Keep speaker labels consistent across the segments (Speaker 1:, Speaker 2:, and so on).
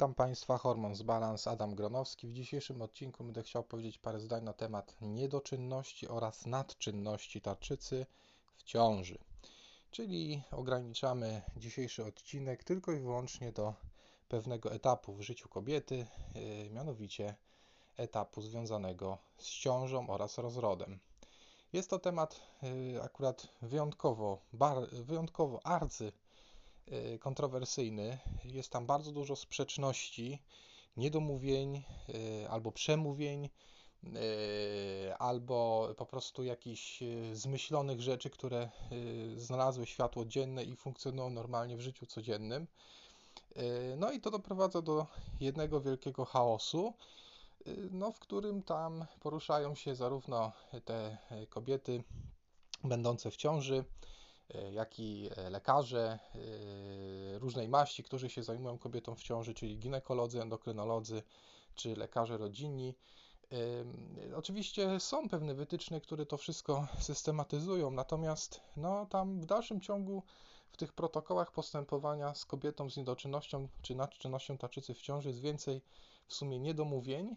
Speaker 1: Witam Państwa, Hormon z Balans, Adam Gronowski. W dzisiejszym odcinku będę chciał powiedzieć parę zdań na temat niedoczynności oraz nadczynności tarczycy w ciąży. Czyli ograniczamy dzisiejszy odcinek tylko i wyłącznie do pewnego etapu w życiu kobiety, yy, mianowicie etapu związanego z ciążą oraz rozrodem. Jest to temat yy, akurat wyjątkowo, bar, wyjątkowo arcy kontrowersyjny. Jest tam bardzo dużo sprzeczności, niedomówień y, albo przemówień, y, albo po prostu jakichś zmyślonych rzeczy, które znalazły światło dzienne i funkcjonują normalnie w życiu codziennym. No i to doprowadza do jednego wielkiego chaosu, no, w którym tam poruszają się zarówno te kobiety będące w ciąży, jak i e, lekarze e, różnej maści, którzy się zajmują kobietą w ciąży, czyli ginekolodzy, endokrynolodzy czy lekarze rodzinni. Oczywiście są pewne wytyczne, które to wszystko systematyzują, natomiast no, tam w dalszym ciągu w tych protokołach postępowania z kobietą z niedoczynnością czy nadczynnością tarczycy w ciąży jest więcej w sumie niedomówień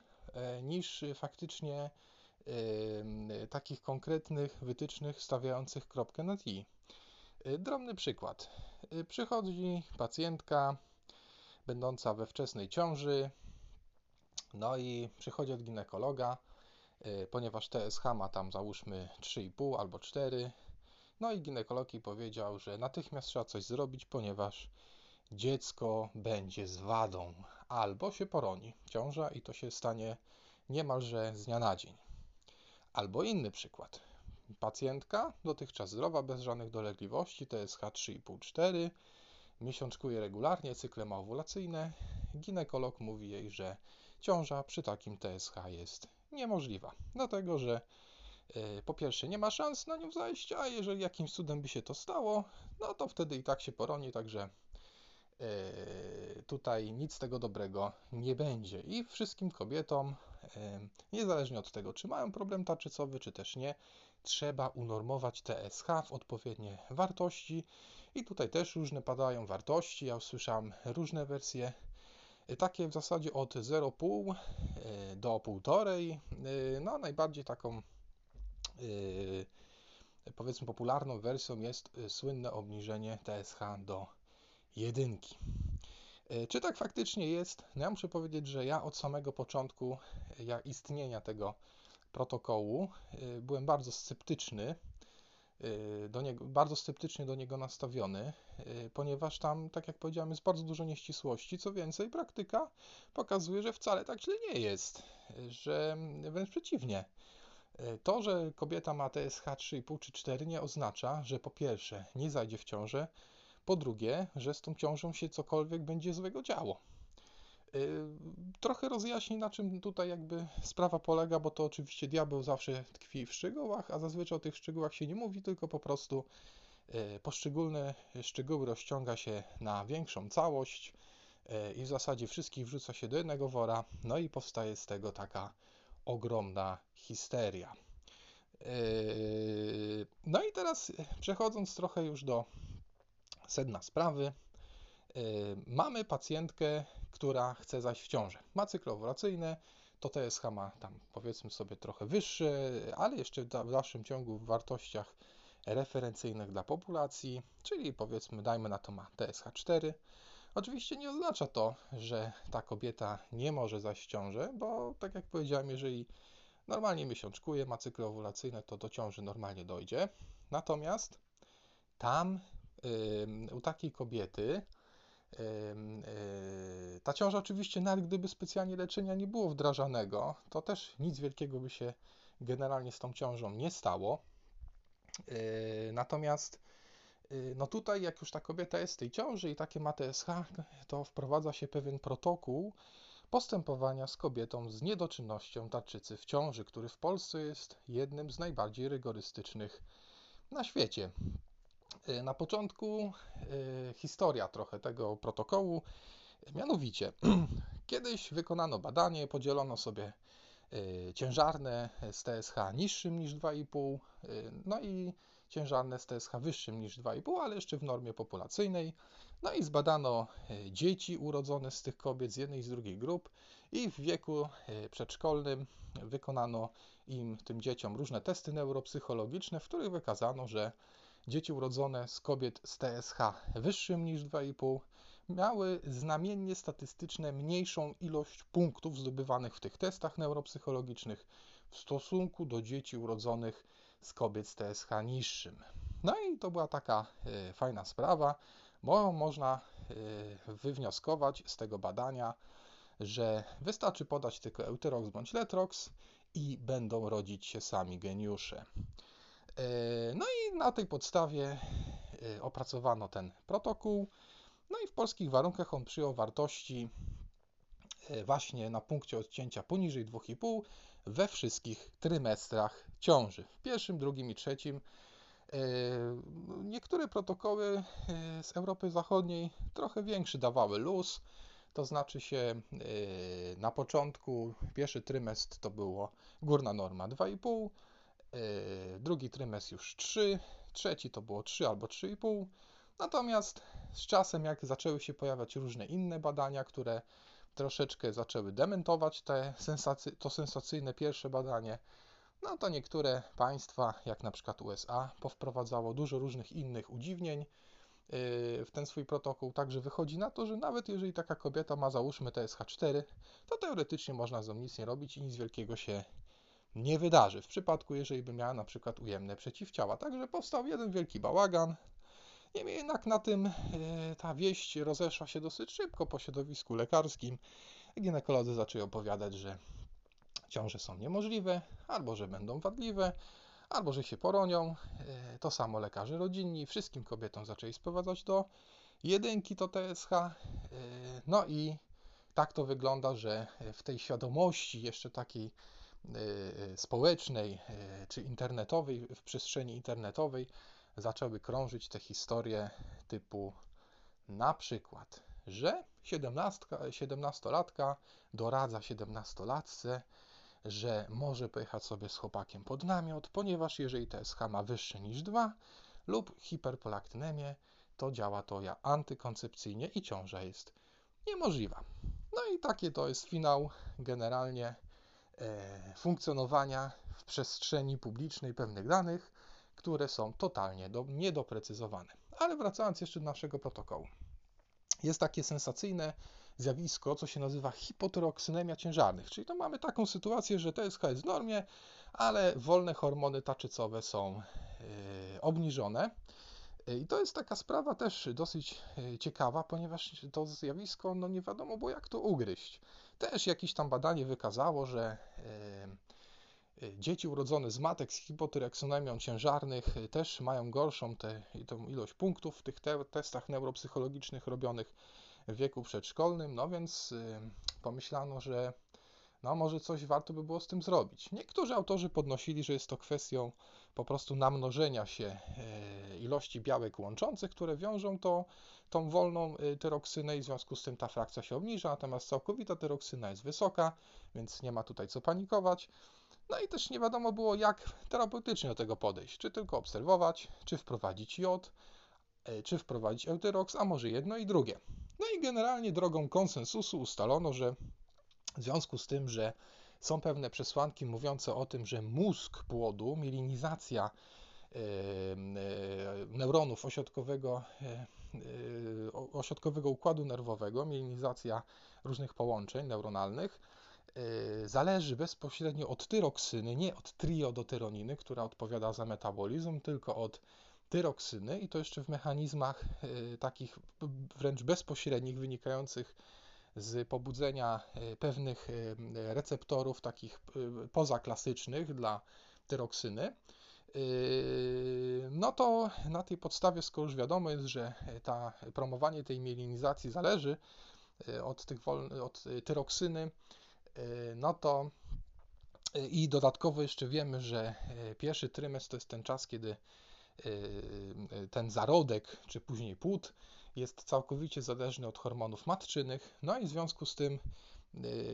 Speaker 1: niż faktycznie takich konkretnych wytycznych stawiających kropkę nad i. Y, drobny przykład. Y, przychodzi pacjentka będąca we wczesnej ciąży, no i przychodzi od ginekologa, y, ponieważ TSH ma tam załóżmy 3,5 albo 4. No i ginekolog powiedział, że natychmiast trzeba coś zrobić, ponieważ dziecko będzie z wadą albo się poroni ciąża i to się stanie niemalże z dnia na dzień. Albo inny przykład. Pacjentka, dotychczas zdrowa, bez żadnych dolegliwości, TSH 3,5-4, miesiączkuje regularnie, cykle ma owulacyjne. Ginekolog mówi jej, że ciąża przy takim TSH jest niemożliwa, dlatego że e, po pierwsze nie ma szans na nią zajść, a jeżeli jakimś cudem by się to stało, no to wtedy i tak się poroni, także e, tutaj nic z tego dobrego nie będzie. I wszystkim kobietom, e, niezależnie od tego, czy mają problem tarczycowy, czy też nie, trzeba unormować TSH w odpowiednie wartości. I tutaj też różne padają wartości. Ja usłyszałem różne wersje, takie w zasadzie od 0,5 e, do 1,5. E, no, najbardziej taką e, powiedzmy popularną wersją jest słynne obniżenie TSH do jedynki. Czy tak faktycznie jest? No ja muszę powiedzieć, że ja od samego początku ja istnienia tego protokołu y, byłem bardzo sceptyczny y, do niego, bardzo sceptycznie do niego nastawiony, y, ponieważ tam, tak jak powiedziałem, jest bardzo dużo nieścisłości. Co więcej, praktyka pokazuje, że wcale tak źle nie jest, że wręcz przeciwnie. To, że kobieta ma TSH 3,5 czy 4 nie oznacza, że po pierwsze nie zajdzie w ciążę, po drugie, że z tą ciążą się cokolwiek będzie złego działo. Y, trochę rozjaśni, na czym tutaj jakby sprawa polega, bo to oczywiście diabeł zawsze tkwi w szczegółach, a zazwyczaj o tych szczegółach się nie mówi, tylko po prostu y, poszczególne szczegóły rozciąga się na większą całość y, i w zasadzie wszystkich wrzuca się do jednego wora, no i powstaje z tego taka ogromna histeria. No i teraz przechodząc trochę już do sedna sprawy, mamy pacjentkę, która chce zaś w ciążę. Ma cykl owulacyjny, to TSH ma tam powiedzmy sobie trochę wyższy, ale jeszcze w dalszym ciągu w wartościach referencyjnych dla populacji, czyli powiedzmy dajmy na to ma TSH 4. Oczywiście nie oznacza to, że ta kobieta nie może zaś w ciążę, bo tak jak powiedziałem, jeżeli normalnie miesiączkuje, ma cykl owulacyjny, to do ciąży normalnie dojdzie. Natomiast tam yy, u takiej kobiety ta ciąża oczywiście, nawet gdyby specjalnie leczenia nie było wdrażanego, to też nic wielkiego by się generalnie z tą ciążą nie stało. E, natomiast e, no tutaj, jak już ta kobieta jest w tej ciąży i takie ma TSH, to wprowadza się pewien protokół postępowania z kobietą z niedoczynnością tarczycy w ciąży, który w Polsce jest jednym z najbardziej rygorystycznych na świecie. Y, na początku y, historia trochę tego protokołu. Mianowicie, kiedyś wykonano badanie, podzielono sobie y, ciężarne z TSH niższym niż 2,5, no i ciężarne z TSH wyższym niż 2,5, ale jeszcze w normie populacyjnej. No i zbadano dzieci urodzone z tych kobiet z jednej i z drugiej grup i w wieku przedszkolnym wykonano im, tym dzieciom, różne testy neuropsychologiczne, w których wykazano, że dzieci urodzone z kobiet z TSH wyższym niż 2,5 miały znamiennie statystyczne mniejszą ilość punktów zdobywanych w tych testach neuropsychologicznych w stosunku do dzieci urodzonych z kobiet z TSH niższym. No i to była taka y, fajna sprawa, bo można y, wywnioskować z tego badania, że wystarczy podać tylko Euterox bądź Letrox i będą rodzić się sami geniusze. Y, no i na tej podstawie opracowano ten protokół. No i w polskich warunkach on przyjął wartości właśnie na punkcie odcięcia poniżej 2,5 we wszystkich trymestrach ciąży, w pierwszym, drugim i trzecim. E, niektóre protokoły e, z Europy Zachodniej trochę większy dawały luz, to znaczy się e, na początku, pierwszy trymestr to było górna norma 2,5, drugi trymestr już 3, trzeci to było 3 albo 3,5. Natomiast z czasem, jak zaczęły się pojawiać różne inne badania, które troszeczkę zaczęły dementować te sensacy to sensacyjne pierwsze badanie, no to niektóre państwa, jak na przykład USA, powprowadzało dużo różnych innych udziwnień yy, w ten swój protokół. Także wychodzi na to, że nawet jeżeli taka kobieta ma załóżmy TSH4, to teoretycznie można z nią nic nie robić i nic wielkiego się nie wydarzy. W przypadku, jeżeli by miała na przykład ujemne przeciwciała. Także powstał jeden wielki bałagan. Niemniej jednak na tym e, ta wieść rozeszła się dosyć szybko po środowisku lekarskim. Ginekolodzy zaczęli opowiadać, że ciąże są niemożliwe, albo że będą wadliwe, albo że się poronią. E, to samo lekarze rodzinni wszystkim kobietom zaczęli sprowadzać do jedynki to TSH. E, no i tak to wygląda, że w tej świadomości jeszcze takiej społecznej czy internetowej, w przestrzeni internetowej, zaczęły krążyć te historie typu na przykład, że 17-latka doradza 17-latce, że może pojechać sobie z chłopakiem pod namiot, ponieważ jeżeli TSH ma wyższe niż 2 lub hiperpolaktynemię, to działa to ja antykoncepcyjnie i ciąża jest niemożliwa. No i takie to jest finał generalnie funkcjonowania w przestrzeni publicznej pewnych danych, które są totalnie do, niedoprecyzowane. Ale wracając jeszcze do naszego protokołu. Jest takie sensacyjne zjawisko, co się nazywa hipotyrooksynemia ciężarnych, czyli to mamy taką sytuację, że TSH jest w normie, ale wolne hormony taczycowe są yy, obniżone. I to jest taka sprawa też dosyć e, ciekawa, ponieważ to zjawisko, no nie wiadomo było jak to ugryźć. Też jakieś tam badanie wykazało, że yy, Y, dzieci urodzone z matek z hipotyreksonemią ciężarnych y, też mają gorszą tę ilość punktów w tych te testach neuropsychologicznych robionych w wieku przedszkolnym, no więc pomyślano, że no może coś warto by było z tym zrobić. Niektórzy autorzy podnosili, że jest to kwestią po prostu namnożenia się ilości białek łączących, które wiążą to, tą wolną tyroksynę i w związku z tym ta frakcja się obniża, natomiast całkowita tyroksyna jest wysoka, więc nie ma tutaj co panikować. No i też nie wiadomo było, jak terapeutycznie do tego podejść. Czy tylko obserwować, czy wprowadzić jod, e, czy wprowadzić eutyrox, a może jedno i drugie. No i generalnie drogą konsensusu ustalono, że w związku z tym, że są pewne przesłanki mówiące o tym, że mózg płodu, mielinizacja e, e, neuronów ośrodkowego, ośrodkowego układu nerwowego, mielinizacja różnych połączeń neuronalnych, zależy bezpośrednio od tyroksyny, nie od triodotyroniny, która odpowiada za metabolizm, tylko od tyroksyny i to jeszcze w mechanizmach takich wręcz bezpośrednich, wynikających z pobudzenia y, pewnych receptorów takich pozaklasycznych dla tyroksyny. No to na tej podstawie, skoro już wiadomo jest, że ta, promowanie tej mielinizacji zależy od, tych od tyroksyny, no to i dodatkowo jeszcze wiemy, że pierwszy trymestr to jest ten czas, kiedy ten zarodek, czy później płód jest całkowicie zależny od hormonów matczynych. No i w związku z tym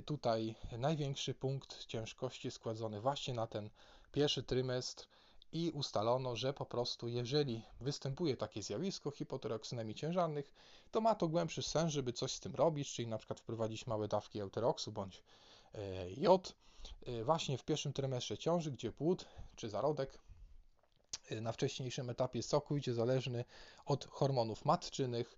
Speaker 1: tutaj największy punkt ciężkości składzony właśnie na ten pierwszy trymestr i ustalono, że po prostu jeżeli występuje takie zjawisko hipotyreoksynemii ciężarnych, to ma to głębszy sens, żeby coś z tym robić, czyli na przykład wprowadzić małe dawki euteroksu bądź e, jod e, właśnie w pierwszym trymestrze ciąży, gdzie płód czy zarodek na wcześniejszym etapie jest całkowicie zależny od hormonów matczynych,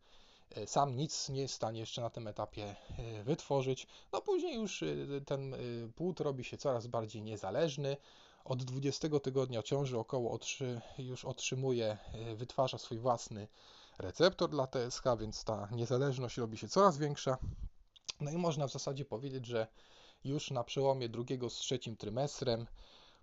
Speaker 1: sam nic nie jest w stanie jeszcze na tym etapie wytworzyć. No później już ten płód robi się coraz bardziej niezależny, od 20 tygodnia ciąży około już otrzymuje, wytwarza swój własny receptor dla TSH, więc ta niezależność robi się coraz większa. No i można w zasadzie powiedzieć, że już na przełomie drugiego z trzecim trymestrem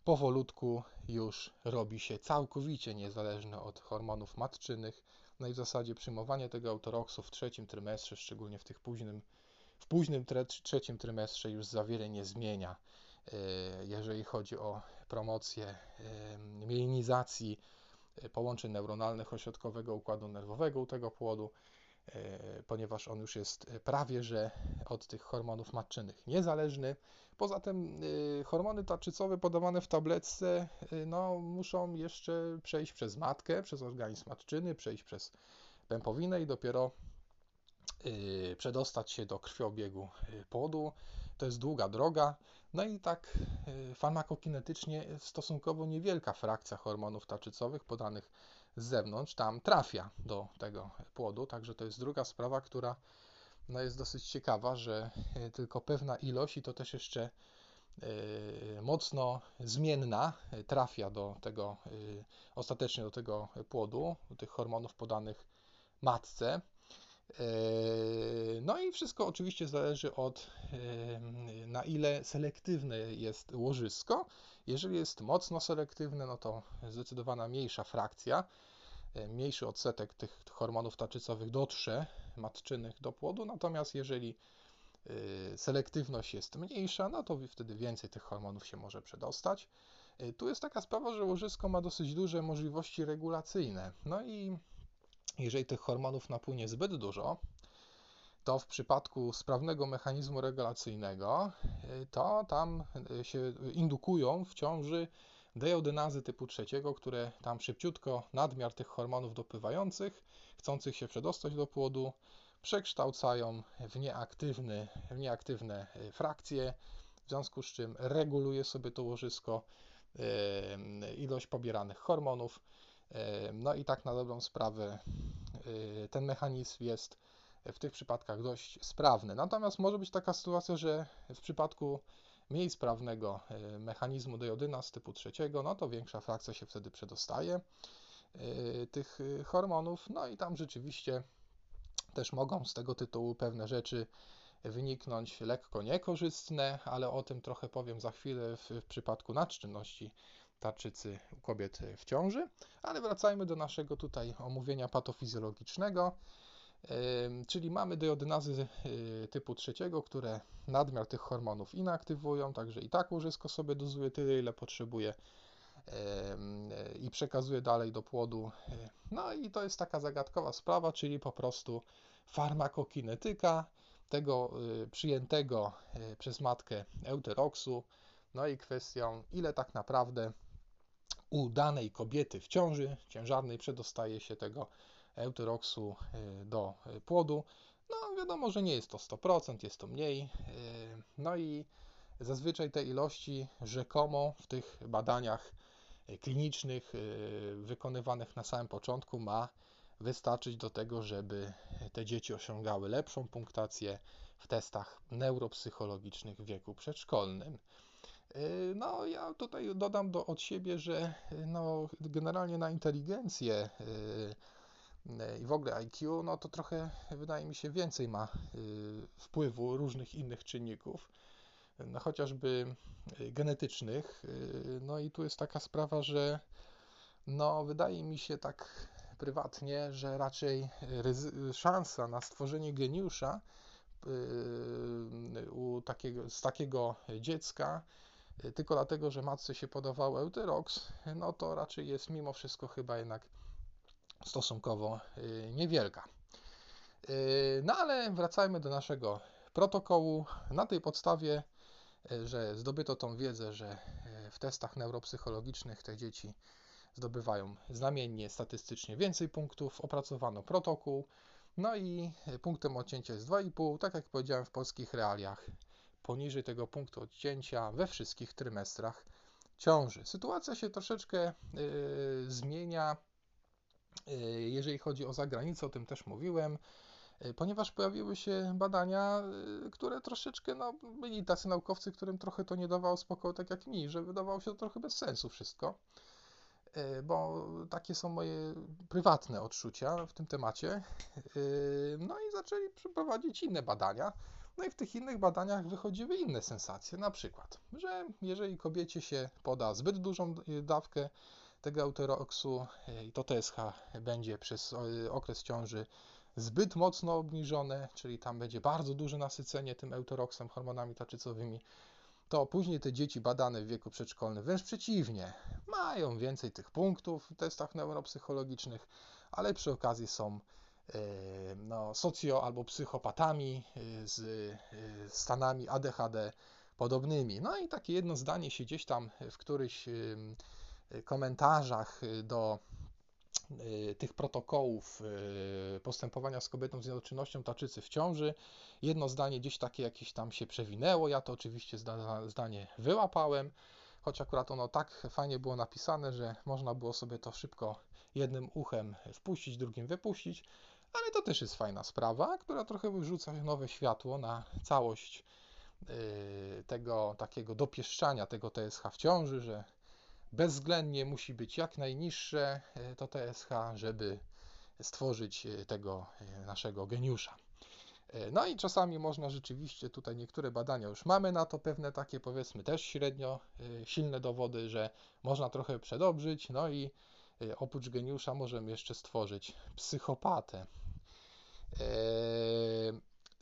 Speaker 1: powolutku już robi się całkowicie niezależny od hormonów matczynych. No i w zasadzie przyjmowanie tego autoroksu w trzecim trymestrze, szczególnie w tych późnym, w późnym trzecim trymestrze już za wiele nie zmienia, e, jeżeli chodzi o promocję mielinizacji e, połączeń neuronalnych ośrodkowego układu nerwowego u tego płodu, e, ponieważ on już jest prawie że od tych hormonów matczynych niezależny. Poza tym e, hormony tarczycowe podawane w tabletce no, muszą jeszcze przejść przez matkę, przez organizm matczyny, przejść przez pępowinę i dopiero przedostać się do krwiobiegu płodu. To jest długa droga. No i tak y, farmakokinetycznie stosunkowo niewielka frakcja hormonów tarczycowych podanych z zewnątrz tam trafia do tego płodu, także to jest druga sprawa, która no jest dosyć ciekawa, że y, tylko pewna ilość i to też jeszcze y, mocno zmienna trafia do tego, ostatecznie do tego płodu, tych hormonów podanych matce. Yy, no i wszystko oczywiście zależy od yy, na ile selektywne jest łożysko. Jeżeli jest mocno selektywne, no to zdecydowana mniejsza frakcja, yy, mniejszy odsetek tych hormonów tarczycowych dotrze matczynych do płodu, natomiast jeżeli selektywność jest mniejsza, no to wtedy więcej tych hormonów się może przedostać. Tu jest taka sprawa, że łożysko ma dosyć duże możliwości regulacyjne. No i jeżeli tych hormonów napłynie zbyt dużo, to w przypadku sprawnego mechanizmu regulacyjnego, y, to tam y, się indukują w ciąży dejodynazy typu trzeciego, które tam szybciutko nadmiar tych hormonów dopływających, chcących się przedostać do płodu, przekształcają w, nieaktywny, w nieaktywne y, frakcje, w związku z czym reguluje sobie to łożysko ilość pobieranych hormonów. No i tak na dobrą sprawę ten mechanizm jest w tych przypadkach dość sprawny. Natomiast może być taka sytuacja, że w przypadku mniej sprawnego e, mechanizmu dejodyna z typu trzeciego, no to większa frakcja się wtedy przedostaje e, tych hormonów, no i tam rzeczywiście też mogą z tego tytułu pewne rzeczy wyniknąć lekko niekorzystne, ale o tym trochę powiem za chwilę w, w przypadku nadczynności tarczycy u kobiet w ciąży. Ale wracajmy do naszego tutaj omówienia patofizjologicznego. Czyli mamy deodynazy y, typu trzeciego, które nadmiar tych hormonów inaktywują, także i tak łożysko sobie dozuje tyle, ile potrzebuje i przekazuje dalej do płodu. No i to jest taka zagadkowa sprawa, czyli po prostu farmakokinetyka tego y, przyjętego y, przez matkę euteroksu, no i kwestią, ile tak naprawdę u danej kobiety w ciąży ciężarnej przedostaje się tego euteroksu y, do y, płodu. No wiadomo, że nie jest to 100%, jest to mniej. Y, no i zazwyczaj te ilości rzekomo w tych badaniach klinicznych wykonywanych na samym początku ma wystarczyć do tego, żeby te dzieci osiągały lepszą punktację w testach neuropsychologicznych w wieku przedszkolnym. No, ja tutaj dodam do, od siebie, że no, generalnie na inteligencję i w ogóle IQ, no to trochę wydaje mi się więcej ma wpływu różnych innych czynników, no chociażby genetycznych. No i tu jest taka sprawa, że no wydaje mi się tak prywatnie, że raczej szansa na stworzenie geniusza u takiego, z takiego dziecka tylko dlatego, że matce się podawał eutyrox, no to raczej jest mimo wszystko chyba jednak stosunkowo y, niewielka. Y, no ale wracajmy do naszego protokołu. Na tej podstawie, y, że zdobyto tą wiedzę, że w testach neuropsychologicznych te dzieci zdobywają znamiennie statystycznie więcej punktów, opracowano protokół, no i punktem odcięcia jest 2,5, tak jak powiedziałem w polskich realiach, poniżej tego punktu odcięcia we wszystkich trymestrach ciąży. Sytuacja się troszeczkę y, zmienia, y, jeżeli chodzi o zagranicę, o tym też mówiłem, y, ponieważ pojawiły się badania, które troszeczkę, no, byli tacy naukowcy, którym trochę to nie dawało spokoju, tak jak mi, że wydawało się to trochę bez sensu wszystko, bo takie są moje prywatne odczucia w tym temacie. No i zaczęli przeprowadzić inne badania. No i w tych innych badaniach wychodziły inne sensacje, na przykład, że jeżeli kobiecie się poda zbyt dużą dawkę tego euteroksu y, i to TSH będzie przez y, okres ciąży zbyt mocno obniżone, czyli tam będzie bardzo duże nasycenie tym euteroksem, hormonami tarczycowymi, to później te dzieci badane w wieku przedszkolnym wręcz przeciwnie, mają więcej tych punktów w testach neuropsychologicznych, ale przy okazji są E, no, socjo albo psychopatami e, z e, stanami ADHD podobnymi. No i takie jedno zdanie się gdzieś tam w którychś komentarzach do tych protokołów postępowania z kobietą z niedoczynnością taczycy w ciąży. Jedno zdanie gdzieś takie jakieś tam się przewinęło. Ja to oczywiście zdanie wyłapałem, choć akurat ono tak fajnie było napisane, że można było sobie to szybko jednym uchem wpuścić, drugim wypuścić ale to też jest fajna sprawa, która trochę wyrzuca nowe światło na całość y, tego takiego dopieszczania tego TSH w ciąży, że bezwzględnie musi być jak najniższe y, to TSH, żeby stworzyć y, tego naszego geniusza. No i czasami można rzeczywiście, tutaj niektóre badania już mamy na to pewne takie powiedzmy też średnio silne dowody, że można trochę przedobrzyć, no i oprócz geniusza możemy jeszcze stworzyć psychopatę.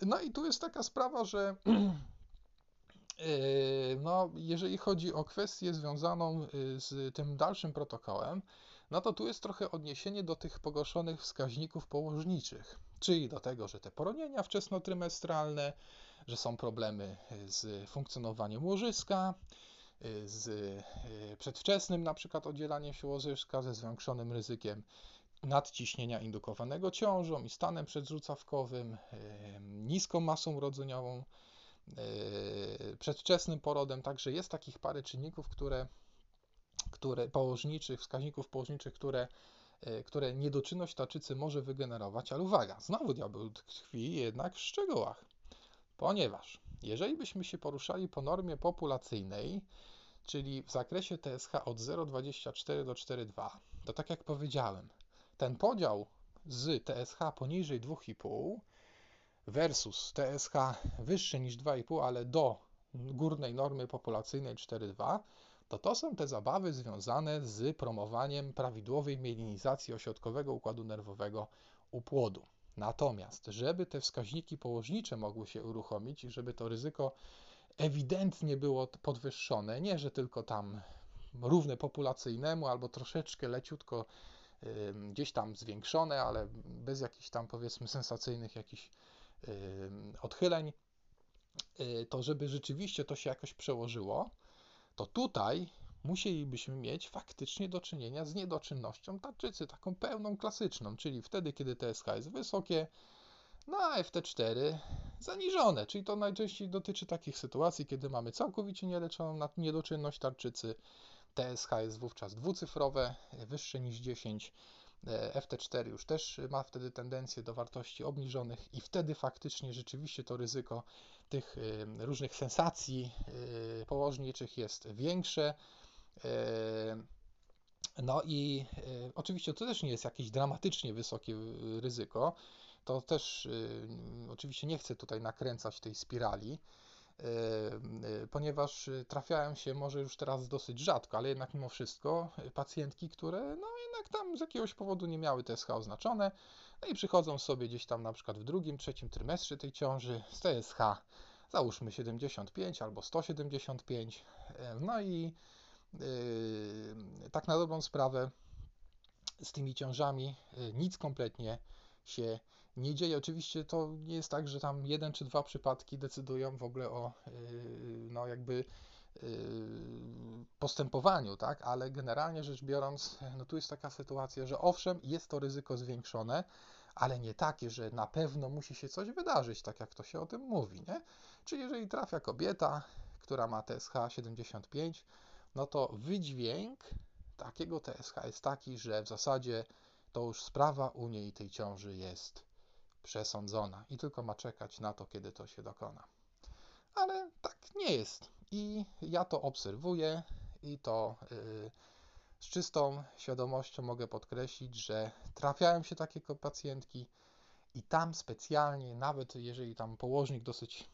Speaker 1: No i tu jest taka sprawa, że no, jeżeli chodzi o kwestię związaną z tym dalszym protokołem, no to tu jest trochę odniesienie do tych pogorszonych wskaźników położniczych, czyli do tego, że te poronienia wczesnotrymestralne, że są problemy z funkcjonowaniem łożyska, z y, przedwczesnym na przykład oddzielaniem się łożyska ze zwiększonym ryzykiem nadciśnienia indukowanego ciążą i stanem przedrzucawkowym, niską masą urodzeniową, przedwczesnym porodem, także jest takich parę czynników, które, które położniczych, wskaźników położniczych, które, które niedoczynność taczycy może wygenerować, ale uwaga, znowu diabeł tkwi jednak w szczegółach, ponieważ jeżeli byśmy się poruszali po normie populacyjnej, czyli w zakresie TSH od 0,24 do 4,2, to tak jak powiedziałem, ten podział z TSH poniżej 2,5 versus TSH wyższe niż 2,5, ale do górnej normy populacyjnej 4,2, to to są te zabawy związane z promowaniem prawidłowej mielinizacji ośrodkowego układu nerwowego u płodu. Natomiast, żeby te wskaźniki położnicze mogły się uruchomić i żeby to ryzyko ewidentnie było podwyższone, nie że tylko tam równe populacyjnemu albo troszeczkę leciutko gdzieś tam zwiększone, ale bez jakichś tam powiedzmy sensacyjnych jakichś odchyleń, y, to żeby rzeczywiście to się jakoś przełożyło, to tutaj musielibyśmy mieć faktycznie do czynienia z niedoczynnością tarczycy, taką pełną, klasyczną, czyli wtedy, kiedy TSH jest wysokie, no a FT4 zaniżone, czyli to najczęściej dotyczy takich sytuacji, kiedy mamy całkowicie nieleczoną niedoczynność tarczycy, TSH jest wówczas dwucyfrowe, wyższe niż 10. E, FT4 już też ma wtedy tendencję do wartości obniżonych i wtedy faktycznie rzeczywiście to ryzyko tych e, różnych sensacji e, położniczych jest większe. No i oczywiście to też nie jest jakieś dramatycznie wysokie ryzyko. To też oczywiście nie chcę tutaj nakręcać tej spirali, ponieważ trafiają się może już teraz dosyć rzadko, ale jednak mimo wszystko pacjentki, które no jednak tam z jakiegoś powodu nie miały TSH oznaczone, no i przychodzą sobie gdzieś tam na przykład w drugim, trzecim trymestrze tej ciąży z TSH załóżmy 75 albo 175, no i tak na dobrą sprawę z tymi ciążami y, nic kompletnie się nie dzieje. Oczywiście to nie jest tak, że tam jeden czy dwa przypadki decydują w ogóle o yy, no jakby postępowaniu, tak? Ale generalnie rzecz biorąc, no tu jest taka sytuacja, że owszem, jest to ryzyko zwiększone, ale nie takie, że na pewno musi się coś wydarzyć, tak jak to się o tym mówi, nie? Czyli jeżeli trafia kobieta, która ma TSH 75, no to wydźwięk takiego TSH jest taki, że w zasadzie to już sprawa u niej tej ciąży jest przesądzona i tylko ma czekać na to, kiedy to się dokona. Ale tak nie jest. I ja to obserwuję i to yy, z czystą świadomością mogę podkreślić, że trafiają się takie pacjentki i tam specjalnie, nawet jeżeli tam położnik dosyć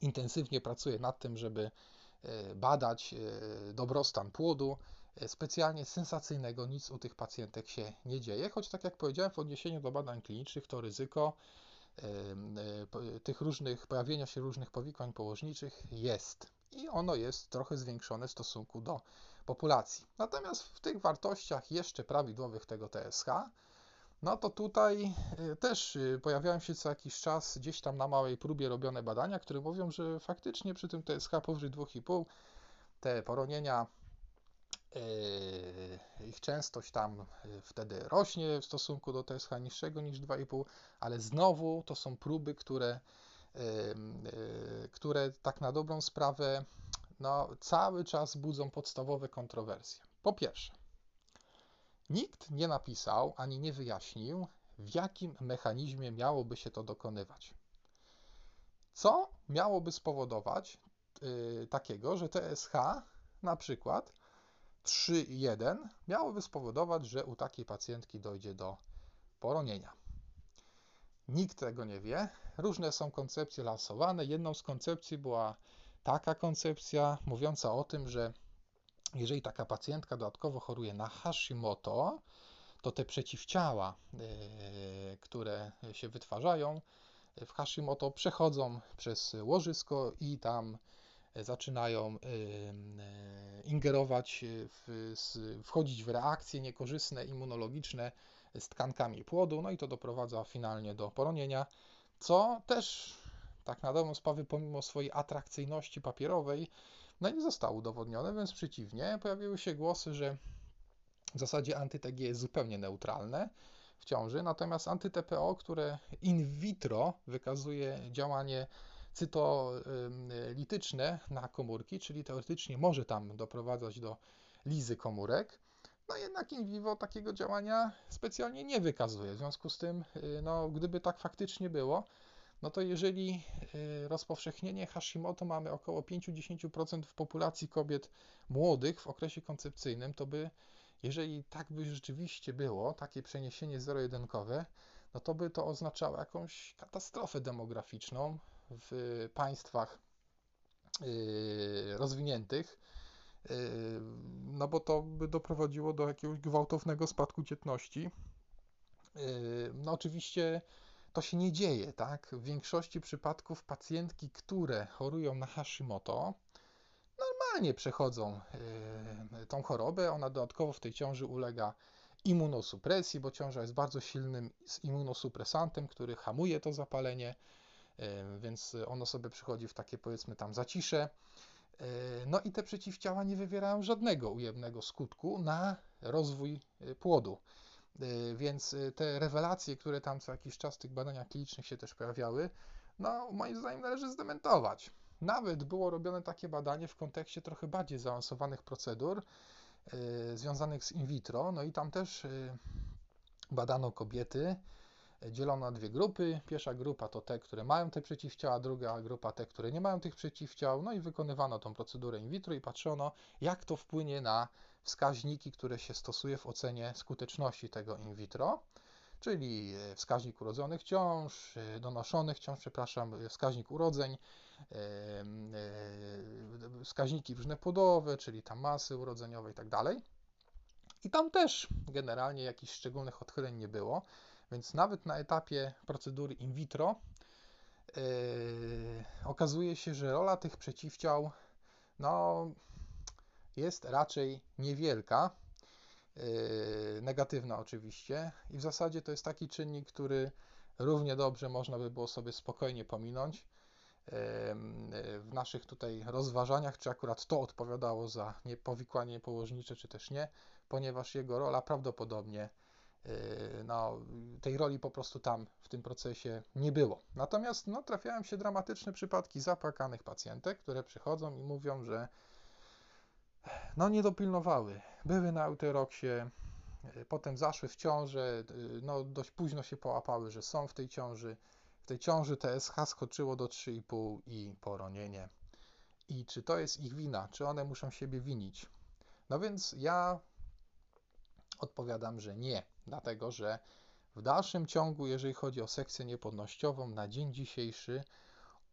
Speaker 1: intensywnie pracuje nad tym, żeby badać e, dobrostan płodu, e, specjalnie sensacyjnego nic u tych pacjentek się nie dzieje, choć tak jak powiedziałem w odniesieniu do badań klinicznych to ryzyko tych różnych, pojawienia się różnych powikłań położniczych jest i ono jest trochę zwiększone w stosunku do populacji. Natomiast w tych wartościach jeszcze prawidłowych tego TSH, no to tutaj y, też y, pojawiają się co jakiś czas gdzieś tam na małej próbie robione badania, które mówią, że faktycznie przy tym TSH powyżej 2,5 te poronienia, y, ich częstość tam wtedy rośnie w stosunku do TSH niższego niż 2,5, ale znowu to są próby, które, które tak na dobrą sprawę no, cały czas budzą podstawowe kontrowersje. Po pierwsze, nikt nie napisał ani nie wyjaśnił, w jakim mechanizmie miałoby się to dokonywać. Co miałoby spowodować yy, takiego, że TSH na przykład 3,1 miałoby spowodować, że u takiej pacjentki dojdzie do poronienia. Nikt tego nie wie. Różne są koncepcje lansowane. Jedną z koncepcji była taka koncepcja mówiąca o tym, że jeżeli taka pacjentka dodatkowo choruje na Hashimoto, to te przeciwciała, e, które się wytwarzają w Hashimoto, przechodzą przez łożysko i tam zaczynają e, e, ingerować, w, wchodzić w reakcje niekorzystne, immunologiczne z tkankami płodu, no i to doprowadza finalnie do poronienia, co też tak na dobrą sprawę, pomimo swojej atrakcyjności papierowej, no nie zostało udowodnione, więc przeciwnie, pojawiły się głosy, że w zasadzie anty-TG jest zupełnie neutralne w ciąży, natomiast anty-TPO, które in vitro wykazuje działanie cytolityczne na komórki, czyli teoretycznie może tam doprowadzać do lizy komórek, no jednak in vivo takiego działania specjalnie nie wykazuje. W związku z tym, y, no, gdyby tak faktycznie było, no to jeżeli y, rozpowszechnienie Hashimoto mamy około 5-10% w populacji kobiet młodych w okresie koncepcyjnym, to by, jeżeli tak by rzeczywiście było, takie przeniesienie zero-jedynkowe, no to by to oznaczało jakąś katastrofę demograficzną w państwach y, rozwiniętych, y, no bo to by doprowadziło do jakiegoś gwałtownego spadku dzietności. No oczywiście to się nie dzieje, tak? W większości przypadków pacjentki, które chorują na Hashimoto, normalnie przechodzą yy, tą chorobę. Ona dodatkowo w tej ciąży ulega immunosupresji, bo ciąża jest bardzo silnym immunosupresantem, który hamuje to zapalenie, yy, więc ono sobie przychodzi w takie powiedzmy tam zacisze. Yy, no i te przeciwciała nie wywierają żadnego ujemnego skutku na rozwój płodu. Y, więc y, te rewelacje, które tam co jakiś czas w tych badaniach klinicznych się też pojawiały, no moim zdaniem należy zdementować. Nawet było robione takie badanie w kontekście trochę bardziej zaawansowanych procedur y, związanych z in vitro, no i tam też badano kobiety, dzielono na dwie grupy. Pierwsza grupa to te, które mają te przeciwciała, druga grupa te, które nie mają tych przeciwciał, no i wykonywano tą procedurę in vitro i patrzono, jak to wpłynie na wskaźniki, które się stosuje w ocenie skuteczności tego in vitro, czyli e, wskaźnik urodzonych ciąż, e, donoszonych ciąż, przepraszam, e, wskaźnik urodzeń, wskaźniki różne płodowe, czyli tam masy urodzeniowe i tak dalej. I tam też generalnie jakichś szczególnych odchyleń nie było, więc nawet na etapie procedury in vitro yy, okazuje się, że rola tych przeciwciał no, jest raczej niewielka, yy, negatywna oczywiście, i w zasadzie to jest taki czynnik, który równie dobrze można by było sobie spokojnie pominąć. w naszych tutaj rozważaniach, czy akurat to odpowiadało za powikłanie niepołożnicze, czy też nie, ponieważ jego rola prawdopodobnie no, tej roli po prostu tam w tym procesie nie było. Natomiast no, trafiają się dramatyczne przypadki zapłakanych pacjentek, które przychodzą i mówią, że no, nie dopilnowały, były na euteroksie, potem zaszły w ciążę, no, dość późno się połapały, że są w tej ciąży. W tej ciąży TSH skoczyło do 3,5 i poronienie. I czy to jest ich wina? Czy one muszą siebie winić? No więc ja odpowiadam, że nie, dlatego że w dalszym ciągu, jeżeli chodzi o sekcję niepłodnościową, na dzień dzisiejszy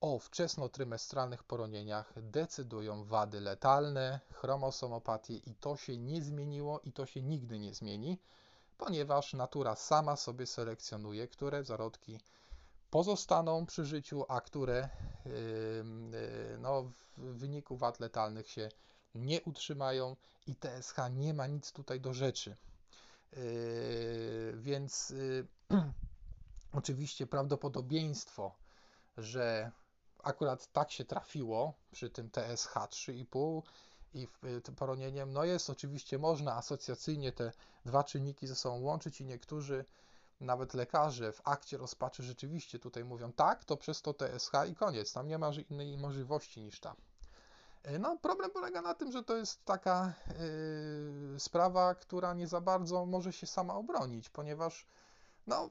Speaker 1: o wczesnotrymestralnych poronieniach decydują wady letalne, chromosomopatie i to się nie zmieniło i to się nigdy nie zmieni, ponieważ natura sama sobie selekcjonuje, które zarodki pozostaną przy życiu, a które yy, no, w wyniku wad letalnych się nie utrzymają i TSH nie ma nic tutaj do rzeczy. Yy, więc yy, oczywiście prawdopodobieństwo, że akurat tak się trafiło przy tym TSH 3,5 i tym poronieniem, no jest oczywiście można asocjacyjnie te dwa czynniki ze sobą łączyć i niektórzy nawet lekarze w akcie rozpaczy rzeczywiście tutaj mówią tak, to przez to TSH i koniec, tam nie ma innej możliwości niż ta. E, no, problem polega na tym, że to jest taka yy, sprawa, która nie za bardzo może się sama obronić, ponieważ no,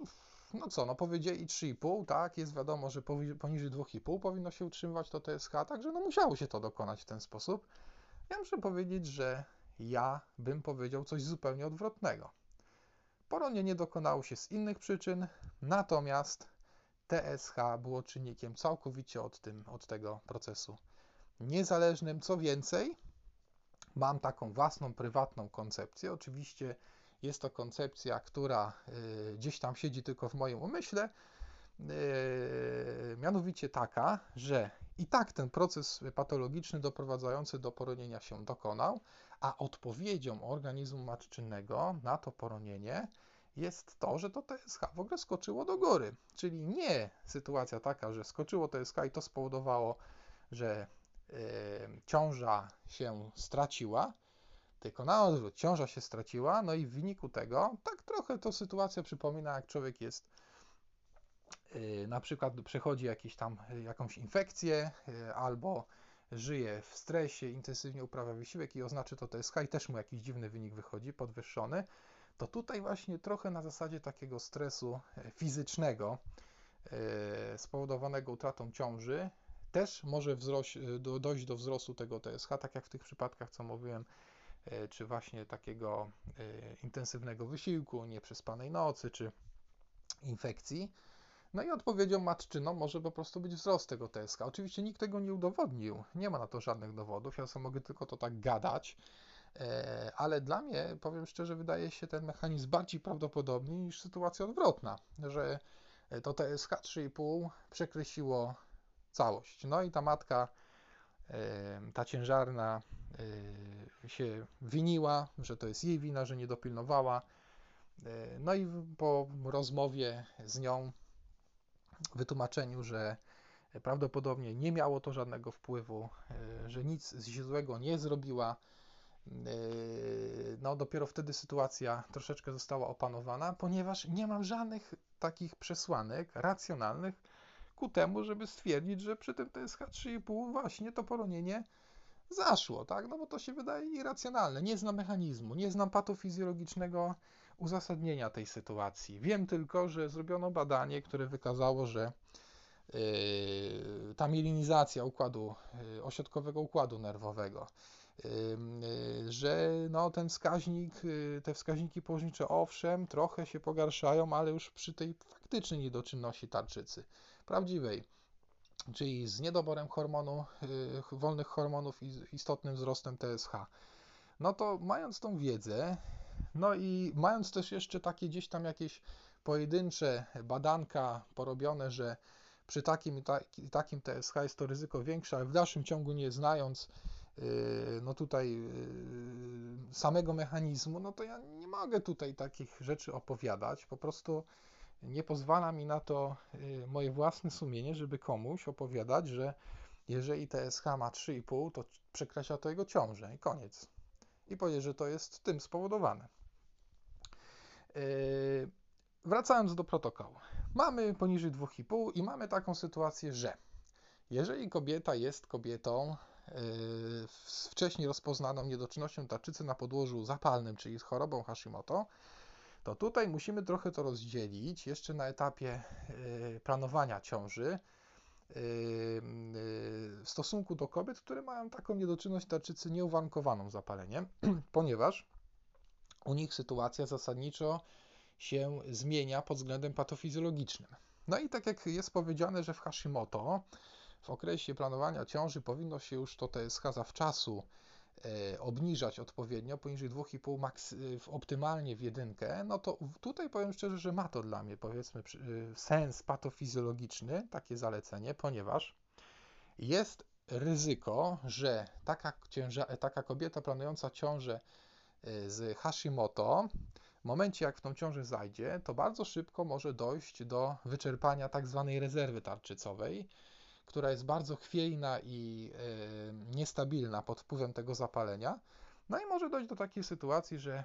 Speaker 1: no co, no powiedzieli 3,5, tak, jest wiadomo, że poniżej 2,5 powinno się utrzymywać to TSH, także no musiało się to dokonać w ten sposób. Ja muszę powiedzieć, że ja bym powiedział coś zupełnie odwrotnego. Poronienie dokonało się z innych przyczyn, natomiast TSH było czynnikiem całkowicie od, tym, od tego procesu niezależnym. Co więcej, mam taką własną, prywatną koncepcję. Oczywiście jest to koncepcja, która y, gdzieś tam siedzi tylko w moim umyśle, y, mianowicie taka, że i tak ten proces patologiczny doprowadzający do poronienia się dokonał, a odpowiedzią organizmu matczynego na to poronienie jest to, że to TSH w ogóle skoczyło do góry. Czyli nie sytuacja taka, że skoczyło TSH i to spowodowało, że ciąża się straciła, tylko na odwrót, ciąża się straciła, no i w wyniku tego, tak trochę to sytuacja przypomina, jak człowiek jest, y, na przykład przechodzi jakieś tam, y, jakąś infekcję, y, albo żyje w stresie, intensywnie uprawia wysiłek i oznaczy to TSH i też mu jakiś dziwny wynik wychodzi, podwyższony, to tutaj właśnie trochę na zasadzie takiego stresu fizycznego spowodowanego utratą ciąży, też może wzroś, do, dojść do wzrostu tego TSH, tak jak w tych przypadkach, co mówiłem, e, czy właśnie takiego e, intensywnego wysiłku, nieprzespanej nocy, czy infekcji. No i odpowiedzią matczyną może po prostu być wzrost tego TSH. Oczywiście nikt tego nie udowodnił, nie ma na to żadnych dowodów, ja sobie mogę tylko to tak gadać, e, ale dla mnie, powiem szczerze, wydaje się ten mechanizm bardziej prawdopodobny niż sytuacja odwrotna, że to TSH 3,5 przekreśliło całość. No i ta matka, ta ciężarna się winiła, że to jest jej wina, że nie dopilnowała. No i po rozmowie z nią, wytłumaczeniu, że prawdopodobnie nie miało to żadnego wpływu, że nic złego nie zrobiła, no dopiero wtedy sytuacja troszeczkę została opanowana, ponieważ nie mam żadnych takich przesłanek racjonalnych, ku temu, żeby stwierdzić, że przy tym TSH 3,5 właśnie to poronienie zaszło, tak? No bo to się wydaje irracjonalne. Nie znam mechanizmu, nie znam patofizjologicznego uzasadnienia tej sytuacji. Wiem tylko, że zrobiono badanie, które wykazało, że yy, ta mielinizacja układu, yy, ośrodkowego układu nerwowego, yy, że no, ten wskaźnik, te wskaźniki położnicze owszem, trochę się pogarszają, ale już przy tej faktycznej niedoczynności tarczycy prawdziwej, czyli z niedoborem hormonu, y, wolnych hormonów i istotnym wzrostem TSH. No to mając tą wiedzę, no i mając też jeszcze takie gdzieś tam jakieś pojedyncze badanka porobione, że przy takim i takim TSH jest to ryzyko większe, ale w dalszym ciągu nie znając y, no tutaj y, samego mechanizmu, no to ja nie mogę tutaj takich rzeczy opowiadać. Po prostu nie pozwala mi na to y, moje własne sumienie, żeby komuś opowiadać, że jeżeli TSH ma 3,5, to przekreśla to jego ciążę i koniec. I powiedzieć, że to jest tym spowodowane. Yy, wracając do protokołu. Mamy poniżej 2,5 i mamy taką sytuację, że jeżeli kobieta jest kobietą yy, z wcześniej rozpoznaną niedoczynnością tarczycy na podłożu zapalnym, czyli z chorobą Hashimoto, to tutaj musimy trochę to rozdzielić jeszcze na etapie yy, planowania ciąży w stosunku do kobiet, które mają taką niedoczynność tarczycy nieuwarunkowaną zapaleniem, ponieważ u nich sytuacja zasadniczo się zmienia pod względem patofizjologicznym. No i tak jak jest powiedziane, że w Hashimoto w okresie planowania ciąży powinno się już to TSH zawczasu obniżać odpowiednio poniżej 2,5 max, e, optymalnie w jedynkę, no to tutaj powiem szczerze, że ma to dla mnie powiedzmy e, sens patofizjologiczny, takie zalecenie, ponieważ jest ryzyko, że taka, cięża, taka kobieta planująca ciążę z Hashimoto w momencie, jak w tą ciążę zajdzie, to bardzo szybko może dojść do wyczerpania tak zwanej rezerwy tarczycowej, która jest bardzo chwiejna i e, niestabilna pod wpływem tego zapalenia. No i może dojść do takiej sytuacji, że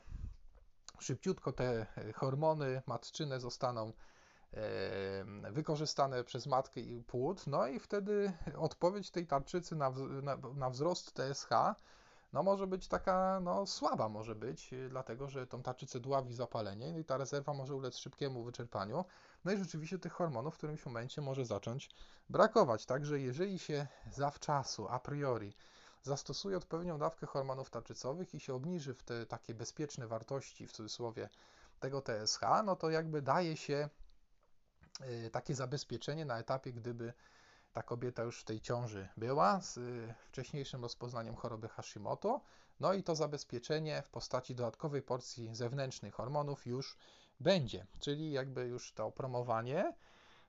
Speaker 1: szybciutko te hormony matczyne zostaną e, wykorzystane przez matkę i płód, no i wtedy odpowiedź tej tarczycy na, na wzrost TSH no może być taka no, słaba może być, y, dlatego że tą tarczycę dławi zapalenie no i ta rezerwa może ulec szybkiemu wyczerpaniu. No i rzeczywiście tych hormonów w którymś momencie może zacząć brakować. Także jeżeli się zawczasu, a priori zastosuje odpowiednią dawkę hormonów tarczycowych i się obniży w te takie bezpieczne wartości, w cudzysłowie, tego TSH, no to jakby daje się y, takie zabezpieczenie na etapie, gdyby ta kobieta już w tej ciąży była z y, wcześniejszym rozpoznaniem choroby Hashimoto, no i to zabezpieczenie w postaci dodatkowej porcji zewnętrznych hormonów już będzie, czyli jakby już to promowanie